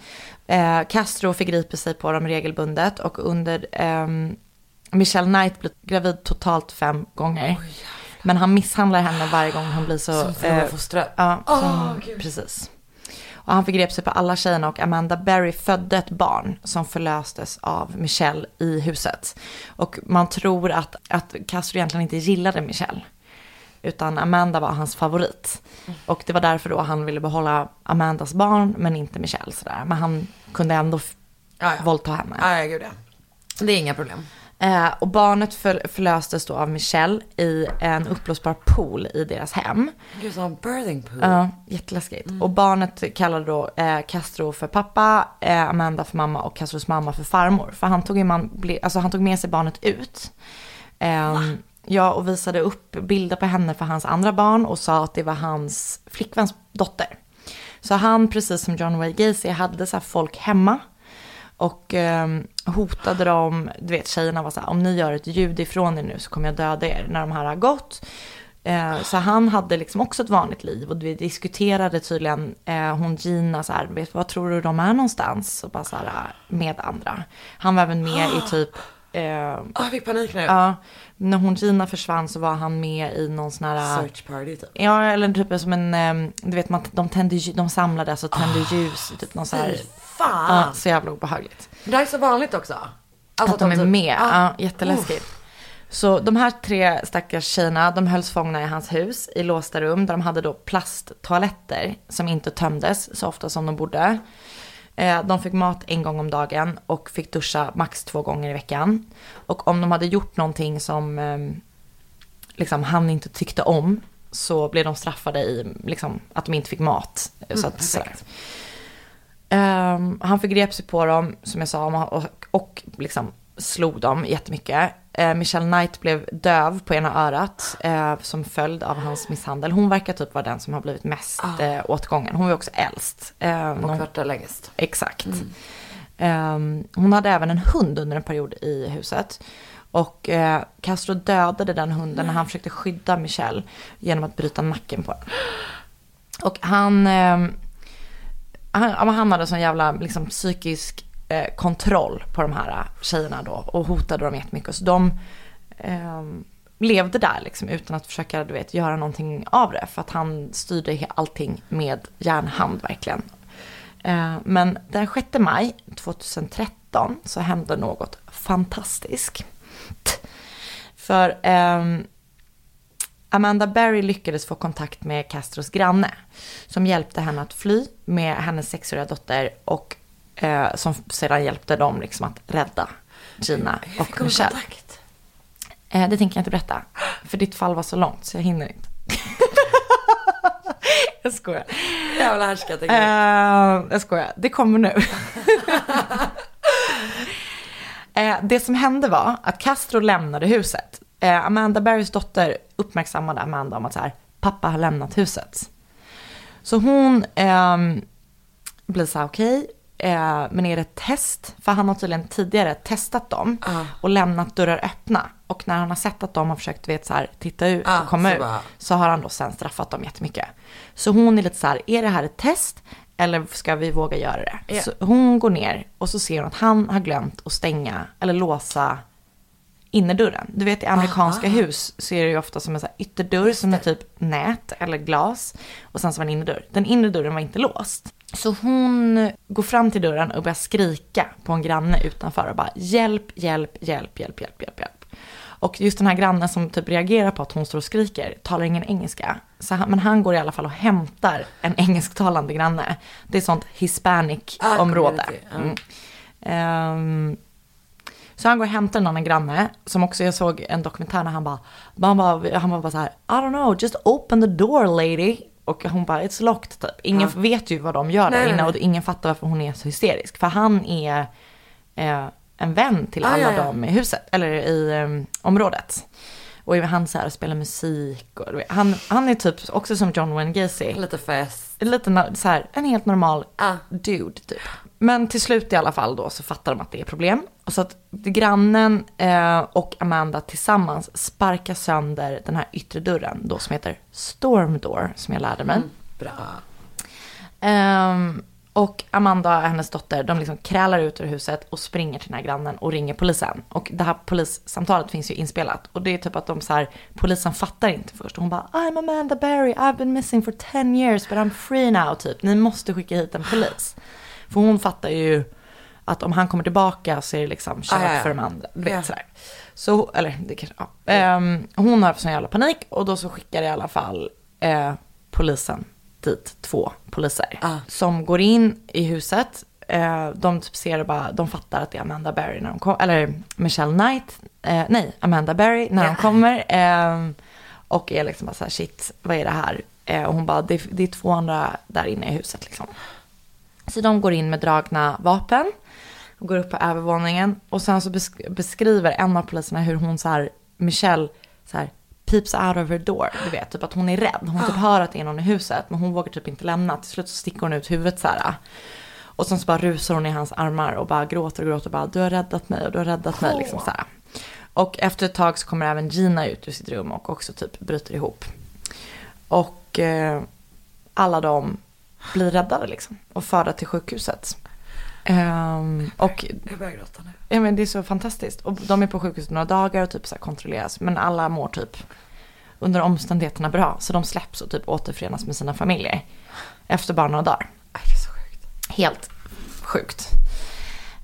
Eh, Castro förgriper sig på dem regelbundet och under ehm, Michelle Knight blir gravid totalt fem gånger. Men han misshandlar henne varje gång hon blir så... Som förlorar eh, fostret. Ja, Gud. precis. Och han förgrep sig på alla tjejerna och Amanda Berry födde ett barn som förlöstes av Michelle i huset. Och man tror att, att Castro egentligen inte gillade Michelle. Utan Amanda var hans favorit. Och det var därför då han ville behålla Amandas barn men inte Michelle sådär. Men han kunde ändå Ja, ja. våldta henne. Ja, ja, gud ja. Det är inga problem. Eh, och barnet för, förlöstes då av Michelle i en uppblåsbar pool i deras hem. Gud, som birthing pool. Ja, jätteläskigt. Och barnet kallade då eh, Castro för pappa, eh, Amanda för mamma och Castros mamma för farmor. För han tog, man, ble, alltså han tog med sig barnet ut. Ehm, ja, och visade upp bilder på henne för hans andra barn och sa att det var hans flickväns dotter. Så han, precis som John Wayne Gacy, hade så folk hemma. Och ehm, hotade dem, du vet tjejerna var så här, om ni gör ett ljud ifrån er nu så kommer jag döda er när de här har gått. Eh, så han hade liksom också ett vanligt liv och vi diskuterade tydligen, eh, hon Gina så här, vet, vad tror du de är någonstans? Och bara så här, med andra. Han var även med i typ, eh, jag fick panik nu. ja, när hon Gina försvann så var han med i någon sån här, Search party typ. ja eller typ som en, eh, du vet man, de tände, de samlades och tände ljus i typ någon så här, fan. ja, så jävla obehagligt. Det här är så vanligt också. Alltså att de är typ- med. Ah. Ja, jätteläskigt. Så de här tre stackars tjejerna, de hölls fångna i hans hus i låsta rum där de hade då plasttoaletter som inte tömdes så ofta som de borde. Eh, De fick mat en gång om dagen och fick duscha max två gånger i veckan. Och om de hade gjort någonting som eh, liksom, han inte tyckte om så blev de straffade i liksom, att de inte fick mat. Så att, Ehm, han förgrep sig på dem, som jag sa, och, och, liksom slog dem jättemycket. Uh, Michelle Knight blev döv på ena örat eh, som följd av hans misshandel. Hon verkar typ vara den som har blivit mest uh. åtgången. Hon var också äldst. Eh, när Och där längst. Exakt. Ehm, hon hade även en hund under en period i huset. Och eh, Castro dödade den hunden när han försökte skydda Michelle genom att bryta nacken på den. Och han, ehm, han, han hade sån jävla liksom, psykisk eh, kontroll på de här eh, tjejerna då och hotade dem jättemycket. Så de eh, levde där liksom utan att försöka du vet, göra någonting av det. För att han styrde allting med järnhand verkligen. Eh, Men den 6 maj 2013 så hände något fantastiskt. För ehm, Amanda Berry lyckades få kontakt med Castros granne som hjälpte henne att fly med hennes sexåriga dotter och eh, som sedan hjälpte dem liksom att rädda Gina Hur fick och Michelle. kontakt? Eh, det tänker jag inte berätta, för ditt fall var så långt så jag hinner inte. jag skojar. Jävla härskarteknik. Eh, jag skojar, det kommer nu. eh, det som hände var att Castro lämnade huset. Eh, Amanda Berrys dotter uppmärksammade Amanda om att så här, pappa har lämnat huset. Så hon ehm, blir så här, okej, eh, men är det ett test? För han har tydligen tidigare testat dem Ah. och lämnat dörrar öppna. Och när han har sett att de har försökt vet, så här, titta ut Ah, och komma ut bara- så har han då sen straffat dem jättemycket. Så hon är lite så här, är det här ett test eller ska vi våga göra det? Ja. Så hon går ner och så ser hon att han har glömt att stänga eller låsa innerdörren. Du vet i amerikanska hus så är det ju ofta som en så ytterdörr som är typ nät eller glas och sen så var en innerdörr. Den inre dörren var inte låst. Så hon går fram till dörren och börjar skrika på en granne utanför och bara hjälp, hjälp, hjälp, hjälp, hjälp, hjälp, hjälp. Och just den här grannen som typ reagerar på att hon står och skriker talar ingen engelska. Så han, men han går i alla fall och hämtar en engelsktalande granne. Det är sånt hispanic-område. Ah, ja. Mm. Ehm, så han går och hämtar en annan granne, som också jag såg en dokumentär när han bara, han bara, han bara så här, I don't know, just open the door lady. Och hon bara, it's locked typ. Ingen vet ju vad de gör där Nej, inne och ingen fattar varför hon är så hysterisk. För han är eh, en vän till Ah, alla ja, ja. dem i huset, eller i eh, området. Och han så här och spelar musik och han, han är typ också som John Wayne Gacy. Lite fest. Lite så här, en helt normal Ah. dude typ. Men till slut i alla fall då så fattar de att det är problem. Och så att grannen eh, och Amanda tillsammans sparkar sönder den här yttre dörren då som heter Storm Door som jag lärde mig. Bra. Ehm, och Amanda och hennes dotter, de liksom krälar ut ur huset och springer till den här grannen och ringer polisen. Och det här polissamtalet finns ju inspelat. Och det är typ att de så här, polisen fattar inte först. Och hon bara, I'm Amanda Berry, I've been missing for 10 years but I'm free now, typ. Ni måste skicka hit en polis. För hon fattar ju att om han kommer tillbaka så är det liksom kört Ah, ja, ja. för de andra. Du vet Ja. sådär. Så, eller det kanske, ja. Ehm, hon har sån jävla panik och då så skickar i alla fall eh, polisen dit två poliser. Ah. Som går in i huset. Eh, de typ ser bara, de fattar att det är Amanda Berry när de kommer, eller Michelle Knight, eh, nej, Amanda Berry när de kommer. Eh, och är liksom bara så här, shit, vad är det här? Eh, och hon bara, det, det är två andra där inne i huset liksom. Så de går in med dragna vapen och går upp på övervåningen. Och sen så besk- beskriver en av poliserna hur hon så här, Michelle, så här, peeps out of her door. Du vet, typ att hon är rädd. Hon typ hör att det är någon i huset, men hon vågar typ inte lämna. Till slut så sticker hon ut huvudet så här. Och sen så bara rusar hon i hans armar och bara gråter och gråter och bara, du har räddat mig och du har räddat mig. Liksom så här. Och efter ett tag så kommer även Gina ut ur sitt rum och också typ bryter ihop. Och eh, alla de blir räddade liksom och förda till sjukhuset. Ehm, och Jag börjar gråta nu. ja, men det är så fantastiskt. Och de är på sjukhuset några dagar och typ så kontrolleras. Men alla mår typ under omständigheterna bra. Så de släpps och typ återförenas med sina familjer. Efter bara några dagar. Det är så sjukt. Helt sjukt.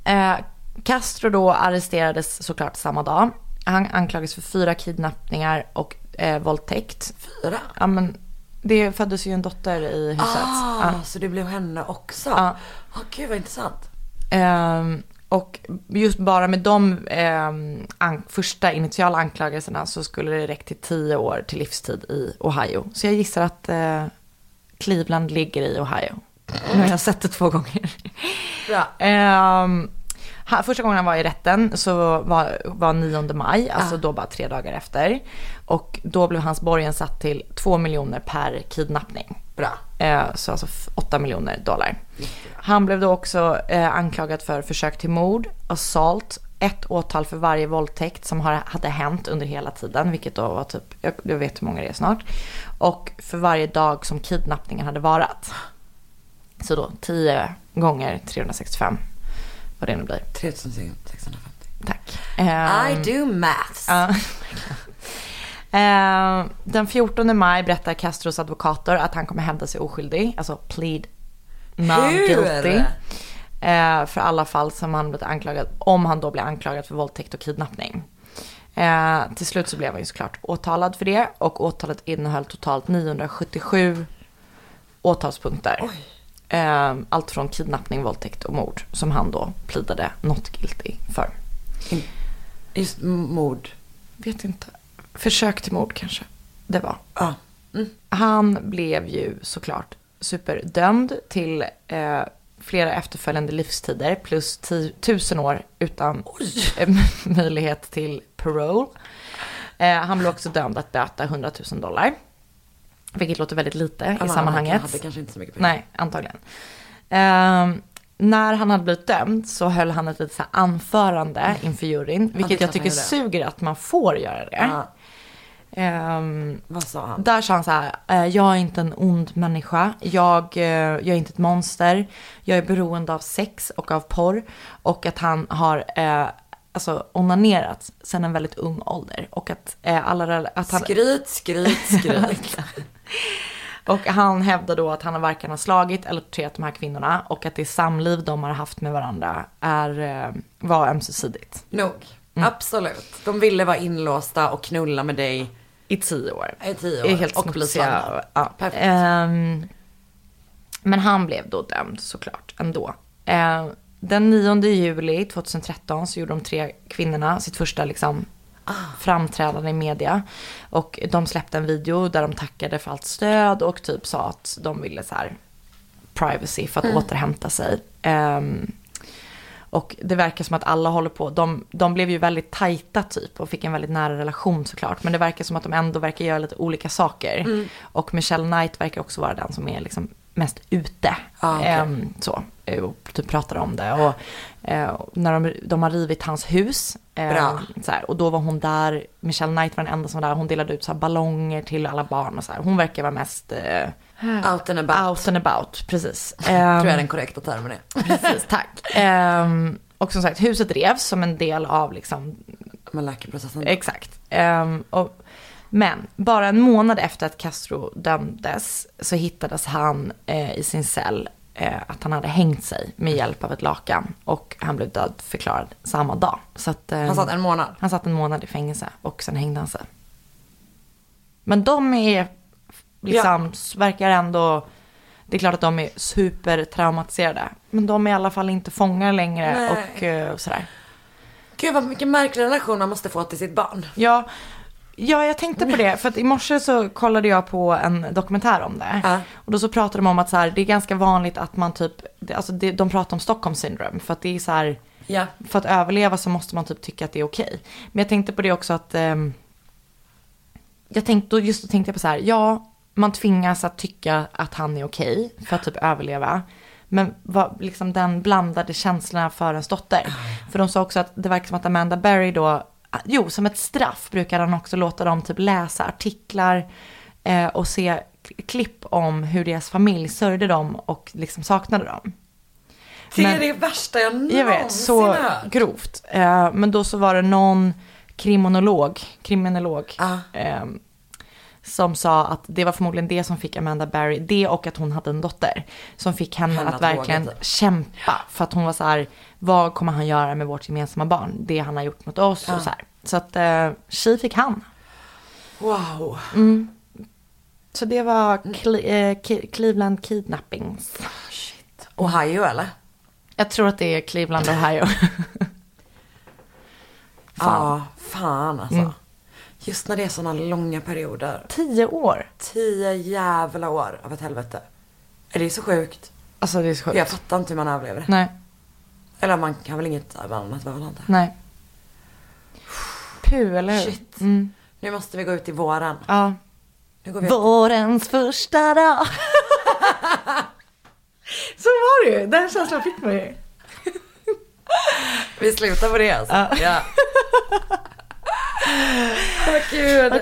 Eh, Castro då arresterades såklart samma dag. Han anklagades för fyra kidnappningar och eh, våldtäkt. Fyra? Ja, men det föddes ju en dotter i huset. Ah, Ja. så det blev henne också? Ja. Åh gud vad intressant. Ehm, och just bara med de an- första initiala anklagelserna så skulle det räcka till tio år till livstid i Ohio. Så jag gissar att eh, Cleveland ligger i Ohio. Nu har jag sett det två gånger. Bra. Han, första gången han var i rätten så var, var 9 maj, alltså då bara tre dagar efter. Och då blev hans borgen satt till 2 miljoner per kidnappning. Bra. Eh, så alltså f- 8 miljoner dollar. Han blev då också eh, anklagad för försök till mord, assault, ett åtal för varje våldtäkt som har, hade hänt under hela tiden, vilket då var typ, jag, jag vet hur många det är snart. Och för varje dag som kidnappningen hade varat. Så då 10 gånger 365, vad det nu blir. 3650. Tack. I Ehm, do maths. Ja. Eh, den 14 maj berättar Castros advokater att han kommer hävda sig oskyldig, alltså plead not guilty. Eh, för alla fall som han blivit anklagad, om han då blir anklagad för våldtäkt och kidnappning. Eh, till slut så blev han ju såklart åtalad för det och åtalet innehöll totalt 977 åtalspunkter. Eh, allt från kidnappning, våldtäkt och mord som han då plidade not guilty för. Just mord. Vet inte. Försök till mord kanske det var. Ja. Han blev ju såklart superdömd till eh, flera efterföljande livstider plus tusen år utan eh, möjlighet till parole. Eh, han blev också dömd att böta 100 000 dollar. Vilket låter väldigt lite i Han sammanhanget. hade kanske inte så mycket pengar. Nej, antagligen. Ehm, när han hade blivit dömd så höll han ett litet anförande inför juryn. Vilket jag tycker han suger att man får göra det. Ja. Ehm, Vad sa han? där sa han så här, eh, jag är inte en ond människa, jag, eh, jag är inte ett monster, jag är beroende av sex och av porr och att han har eh, alltså onanerat sedan en väldigt ung ålder och att eh, alla att han, Skryt, skryt, skryt. Och han hävdar då att han har varken har slagit eller torterat de här kvinnorna och att det samliv de har haft med varandra är, eh, var ömsesidigt. Nog. Absolut. De ville vara inlåsta och knulla med dig I tio år. i tio år. Är helt och slagna. Ja. Perfekt. Ehm, men han blev då dömd såklart ändå. Uh, den 9 juli 2013 så gjorde de tre kvinnorna sitt första liksom, framträdande i media. Och de släppte en video där de tackade för allt stöd och typ sa att de ville så här privacy för att återhämta sig. Ehm, och det verkar som att alla håller på, de, de blev ju väldigt tajta typ och fick en väldigt nära relation såklart. Men det verkar som att de ändå verkar göra lite olika saker. Och Michelle Knight verkar också vara den som är liksom mest ute. Ah, okej. Ehm, så, eh, och typ pratar om det. Och, eh, när de, de har rivit hans hus. eh, Bra. Så här, och då var hon där, Michelle Knight var den enda som var där. Hon delade ut så här ballonger till alla barn och så här. Hon verkar vara mest eh, Out and about. out and about, precis. Tror jag Ehm, den korrekta termen är. Precis, tack. Ehm, och som sagt, huset revs som en del av liksom, Med läkeprocessen. exakt. Ehm, och, men bara en månad efter att Castro dömdes så hittades han eh, i sin cell eh, att han hade hängt sig med hjälp av ett lakan. Och han blev dödförklarad samma dag. Så att, ehm, Han satt en månad. han satt en månad i fängelse och sen hängde han sig. Men de är, liksom, verkar ändå, det är klart att de är supertraumatiserade. Men de är i alla fall inte fångar längre Nej. och eh, sådär. Gud vad mycket märklig relation man måste få till sitt barn. Ja, ja, jag tänkte på det. För att i morse så kollade jag på en dokumentär om det. Ja. Och då så pratade de om att så här, det är ganska vanligt att man typ, alltså det, de pratar om Stockholm syndrome. För att det är så här, Ja. för att överleva så måste man typ tycka att det är okej. Men jag tänkte på det också att, ehm, jag tänkte, just då tänkte jag på så här, ja, man tvingas att tycka att han är okej för att typ överleva. Men vad, liksom den blandade känslorna för ens dotter. För de sa också att det verkar som att Amanda Berry då, jo, som ett straff brukar han också låta dem typ läsa artiklar eh, och se klipp om hur deras familj sörjde dem och liksom saknade dem. Det är det värsta jag någonsin Jag vet, så hört. grovt. Eh, men då så var det någon kriminolog, kriminolog Ja. eh, som sa att det var förmodligen det som fick Amanda Barry, det och att hon hade en dotter, som fick henne, Henne att verkligen våga, typ. kämpa. För att hon var så här, vad kommer han göra med vårt gemensamma barn? Det han har gjort mot oss och så här. Så att eh, tji fick han. Wow. Så det var Cle- Ke- Cleveland Kidnappings. Ohio eller? Jag tror att det är Cleveland, Ohio. Ja, fan alltså. Mm. Just när det är sådana långa perioder. Tio år. Tio jävla år av ett helvete. Är det så sjukt? Alltså det är så sjukt. Jag fattar inte hur man överlever det. Nej. Eller man kan väl inget annat jag. Nej. Puh, eller hur? Shit. Mm. Nu måste vi gå ut i våren. Ja. Nu går vi Vårens första dag. Så var det ju. Den känslan fick man ju. Vi slutar på det alltså. Ja. Ja. Vad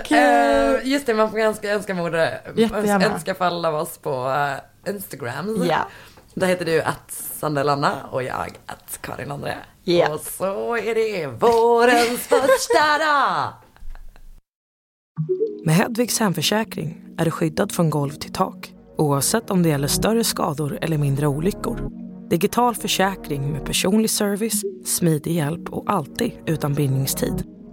kul. Eh, just det, man får önska, önska mode. Jättegärna. Önska för alla av oss på uh, Instagram. Ja. Där heter du att Sandelanna och jag att Karin André. Ja. Och så är det vårens första dag. Med Hedvigs hemförsäkring är du skyddad från golv till tak oavsett om det gäller större skador eller mindre olyckor. Digital försäkring med personlig service, smidig hjälp och alltid utan bindningstid.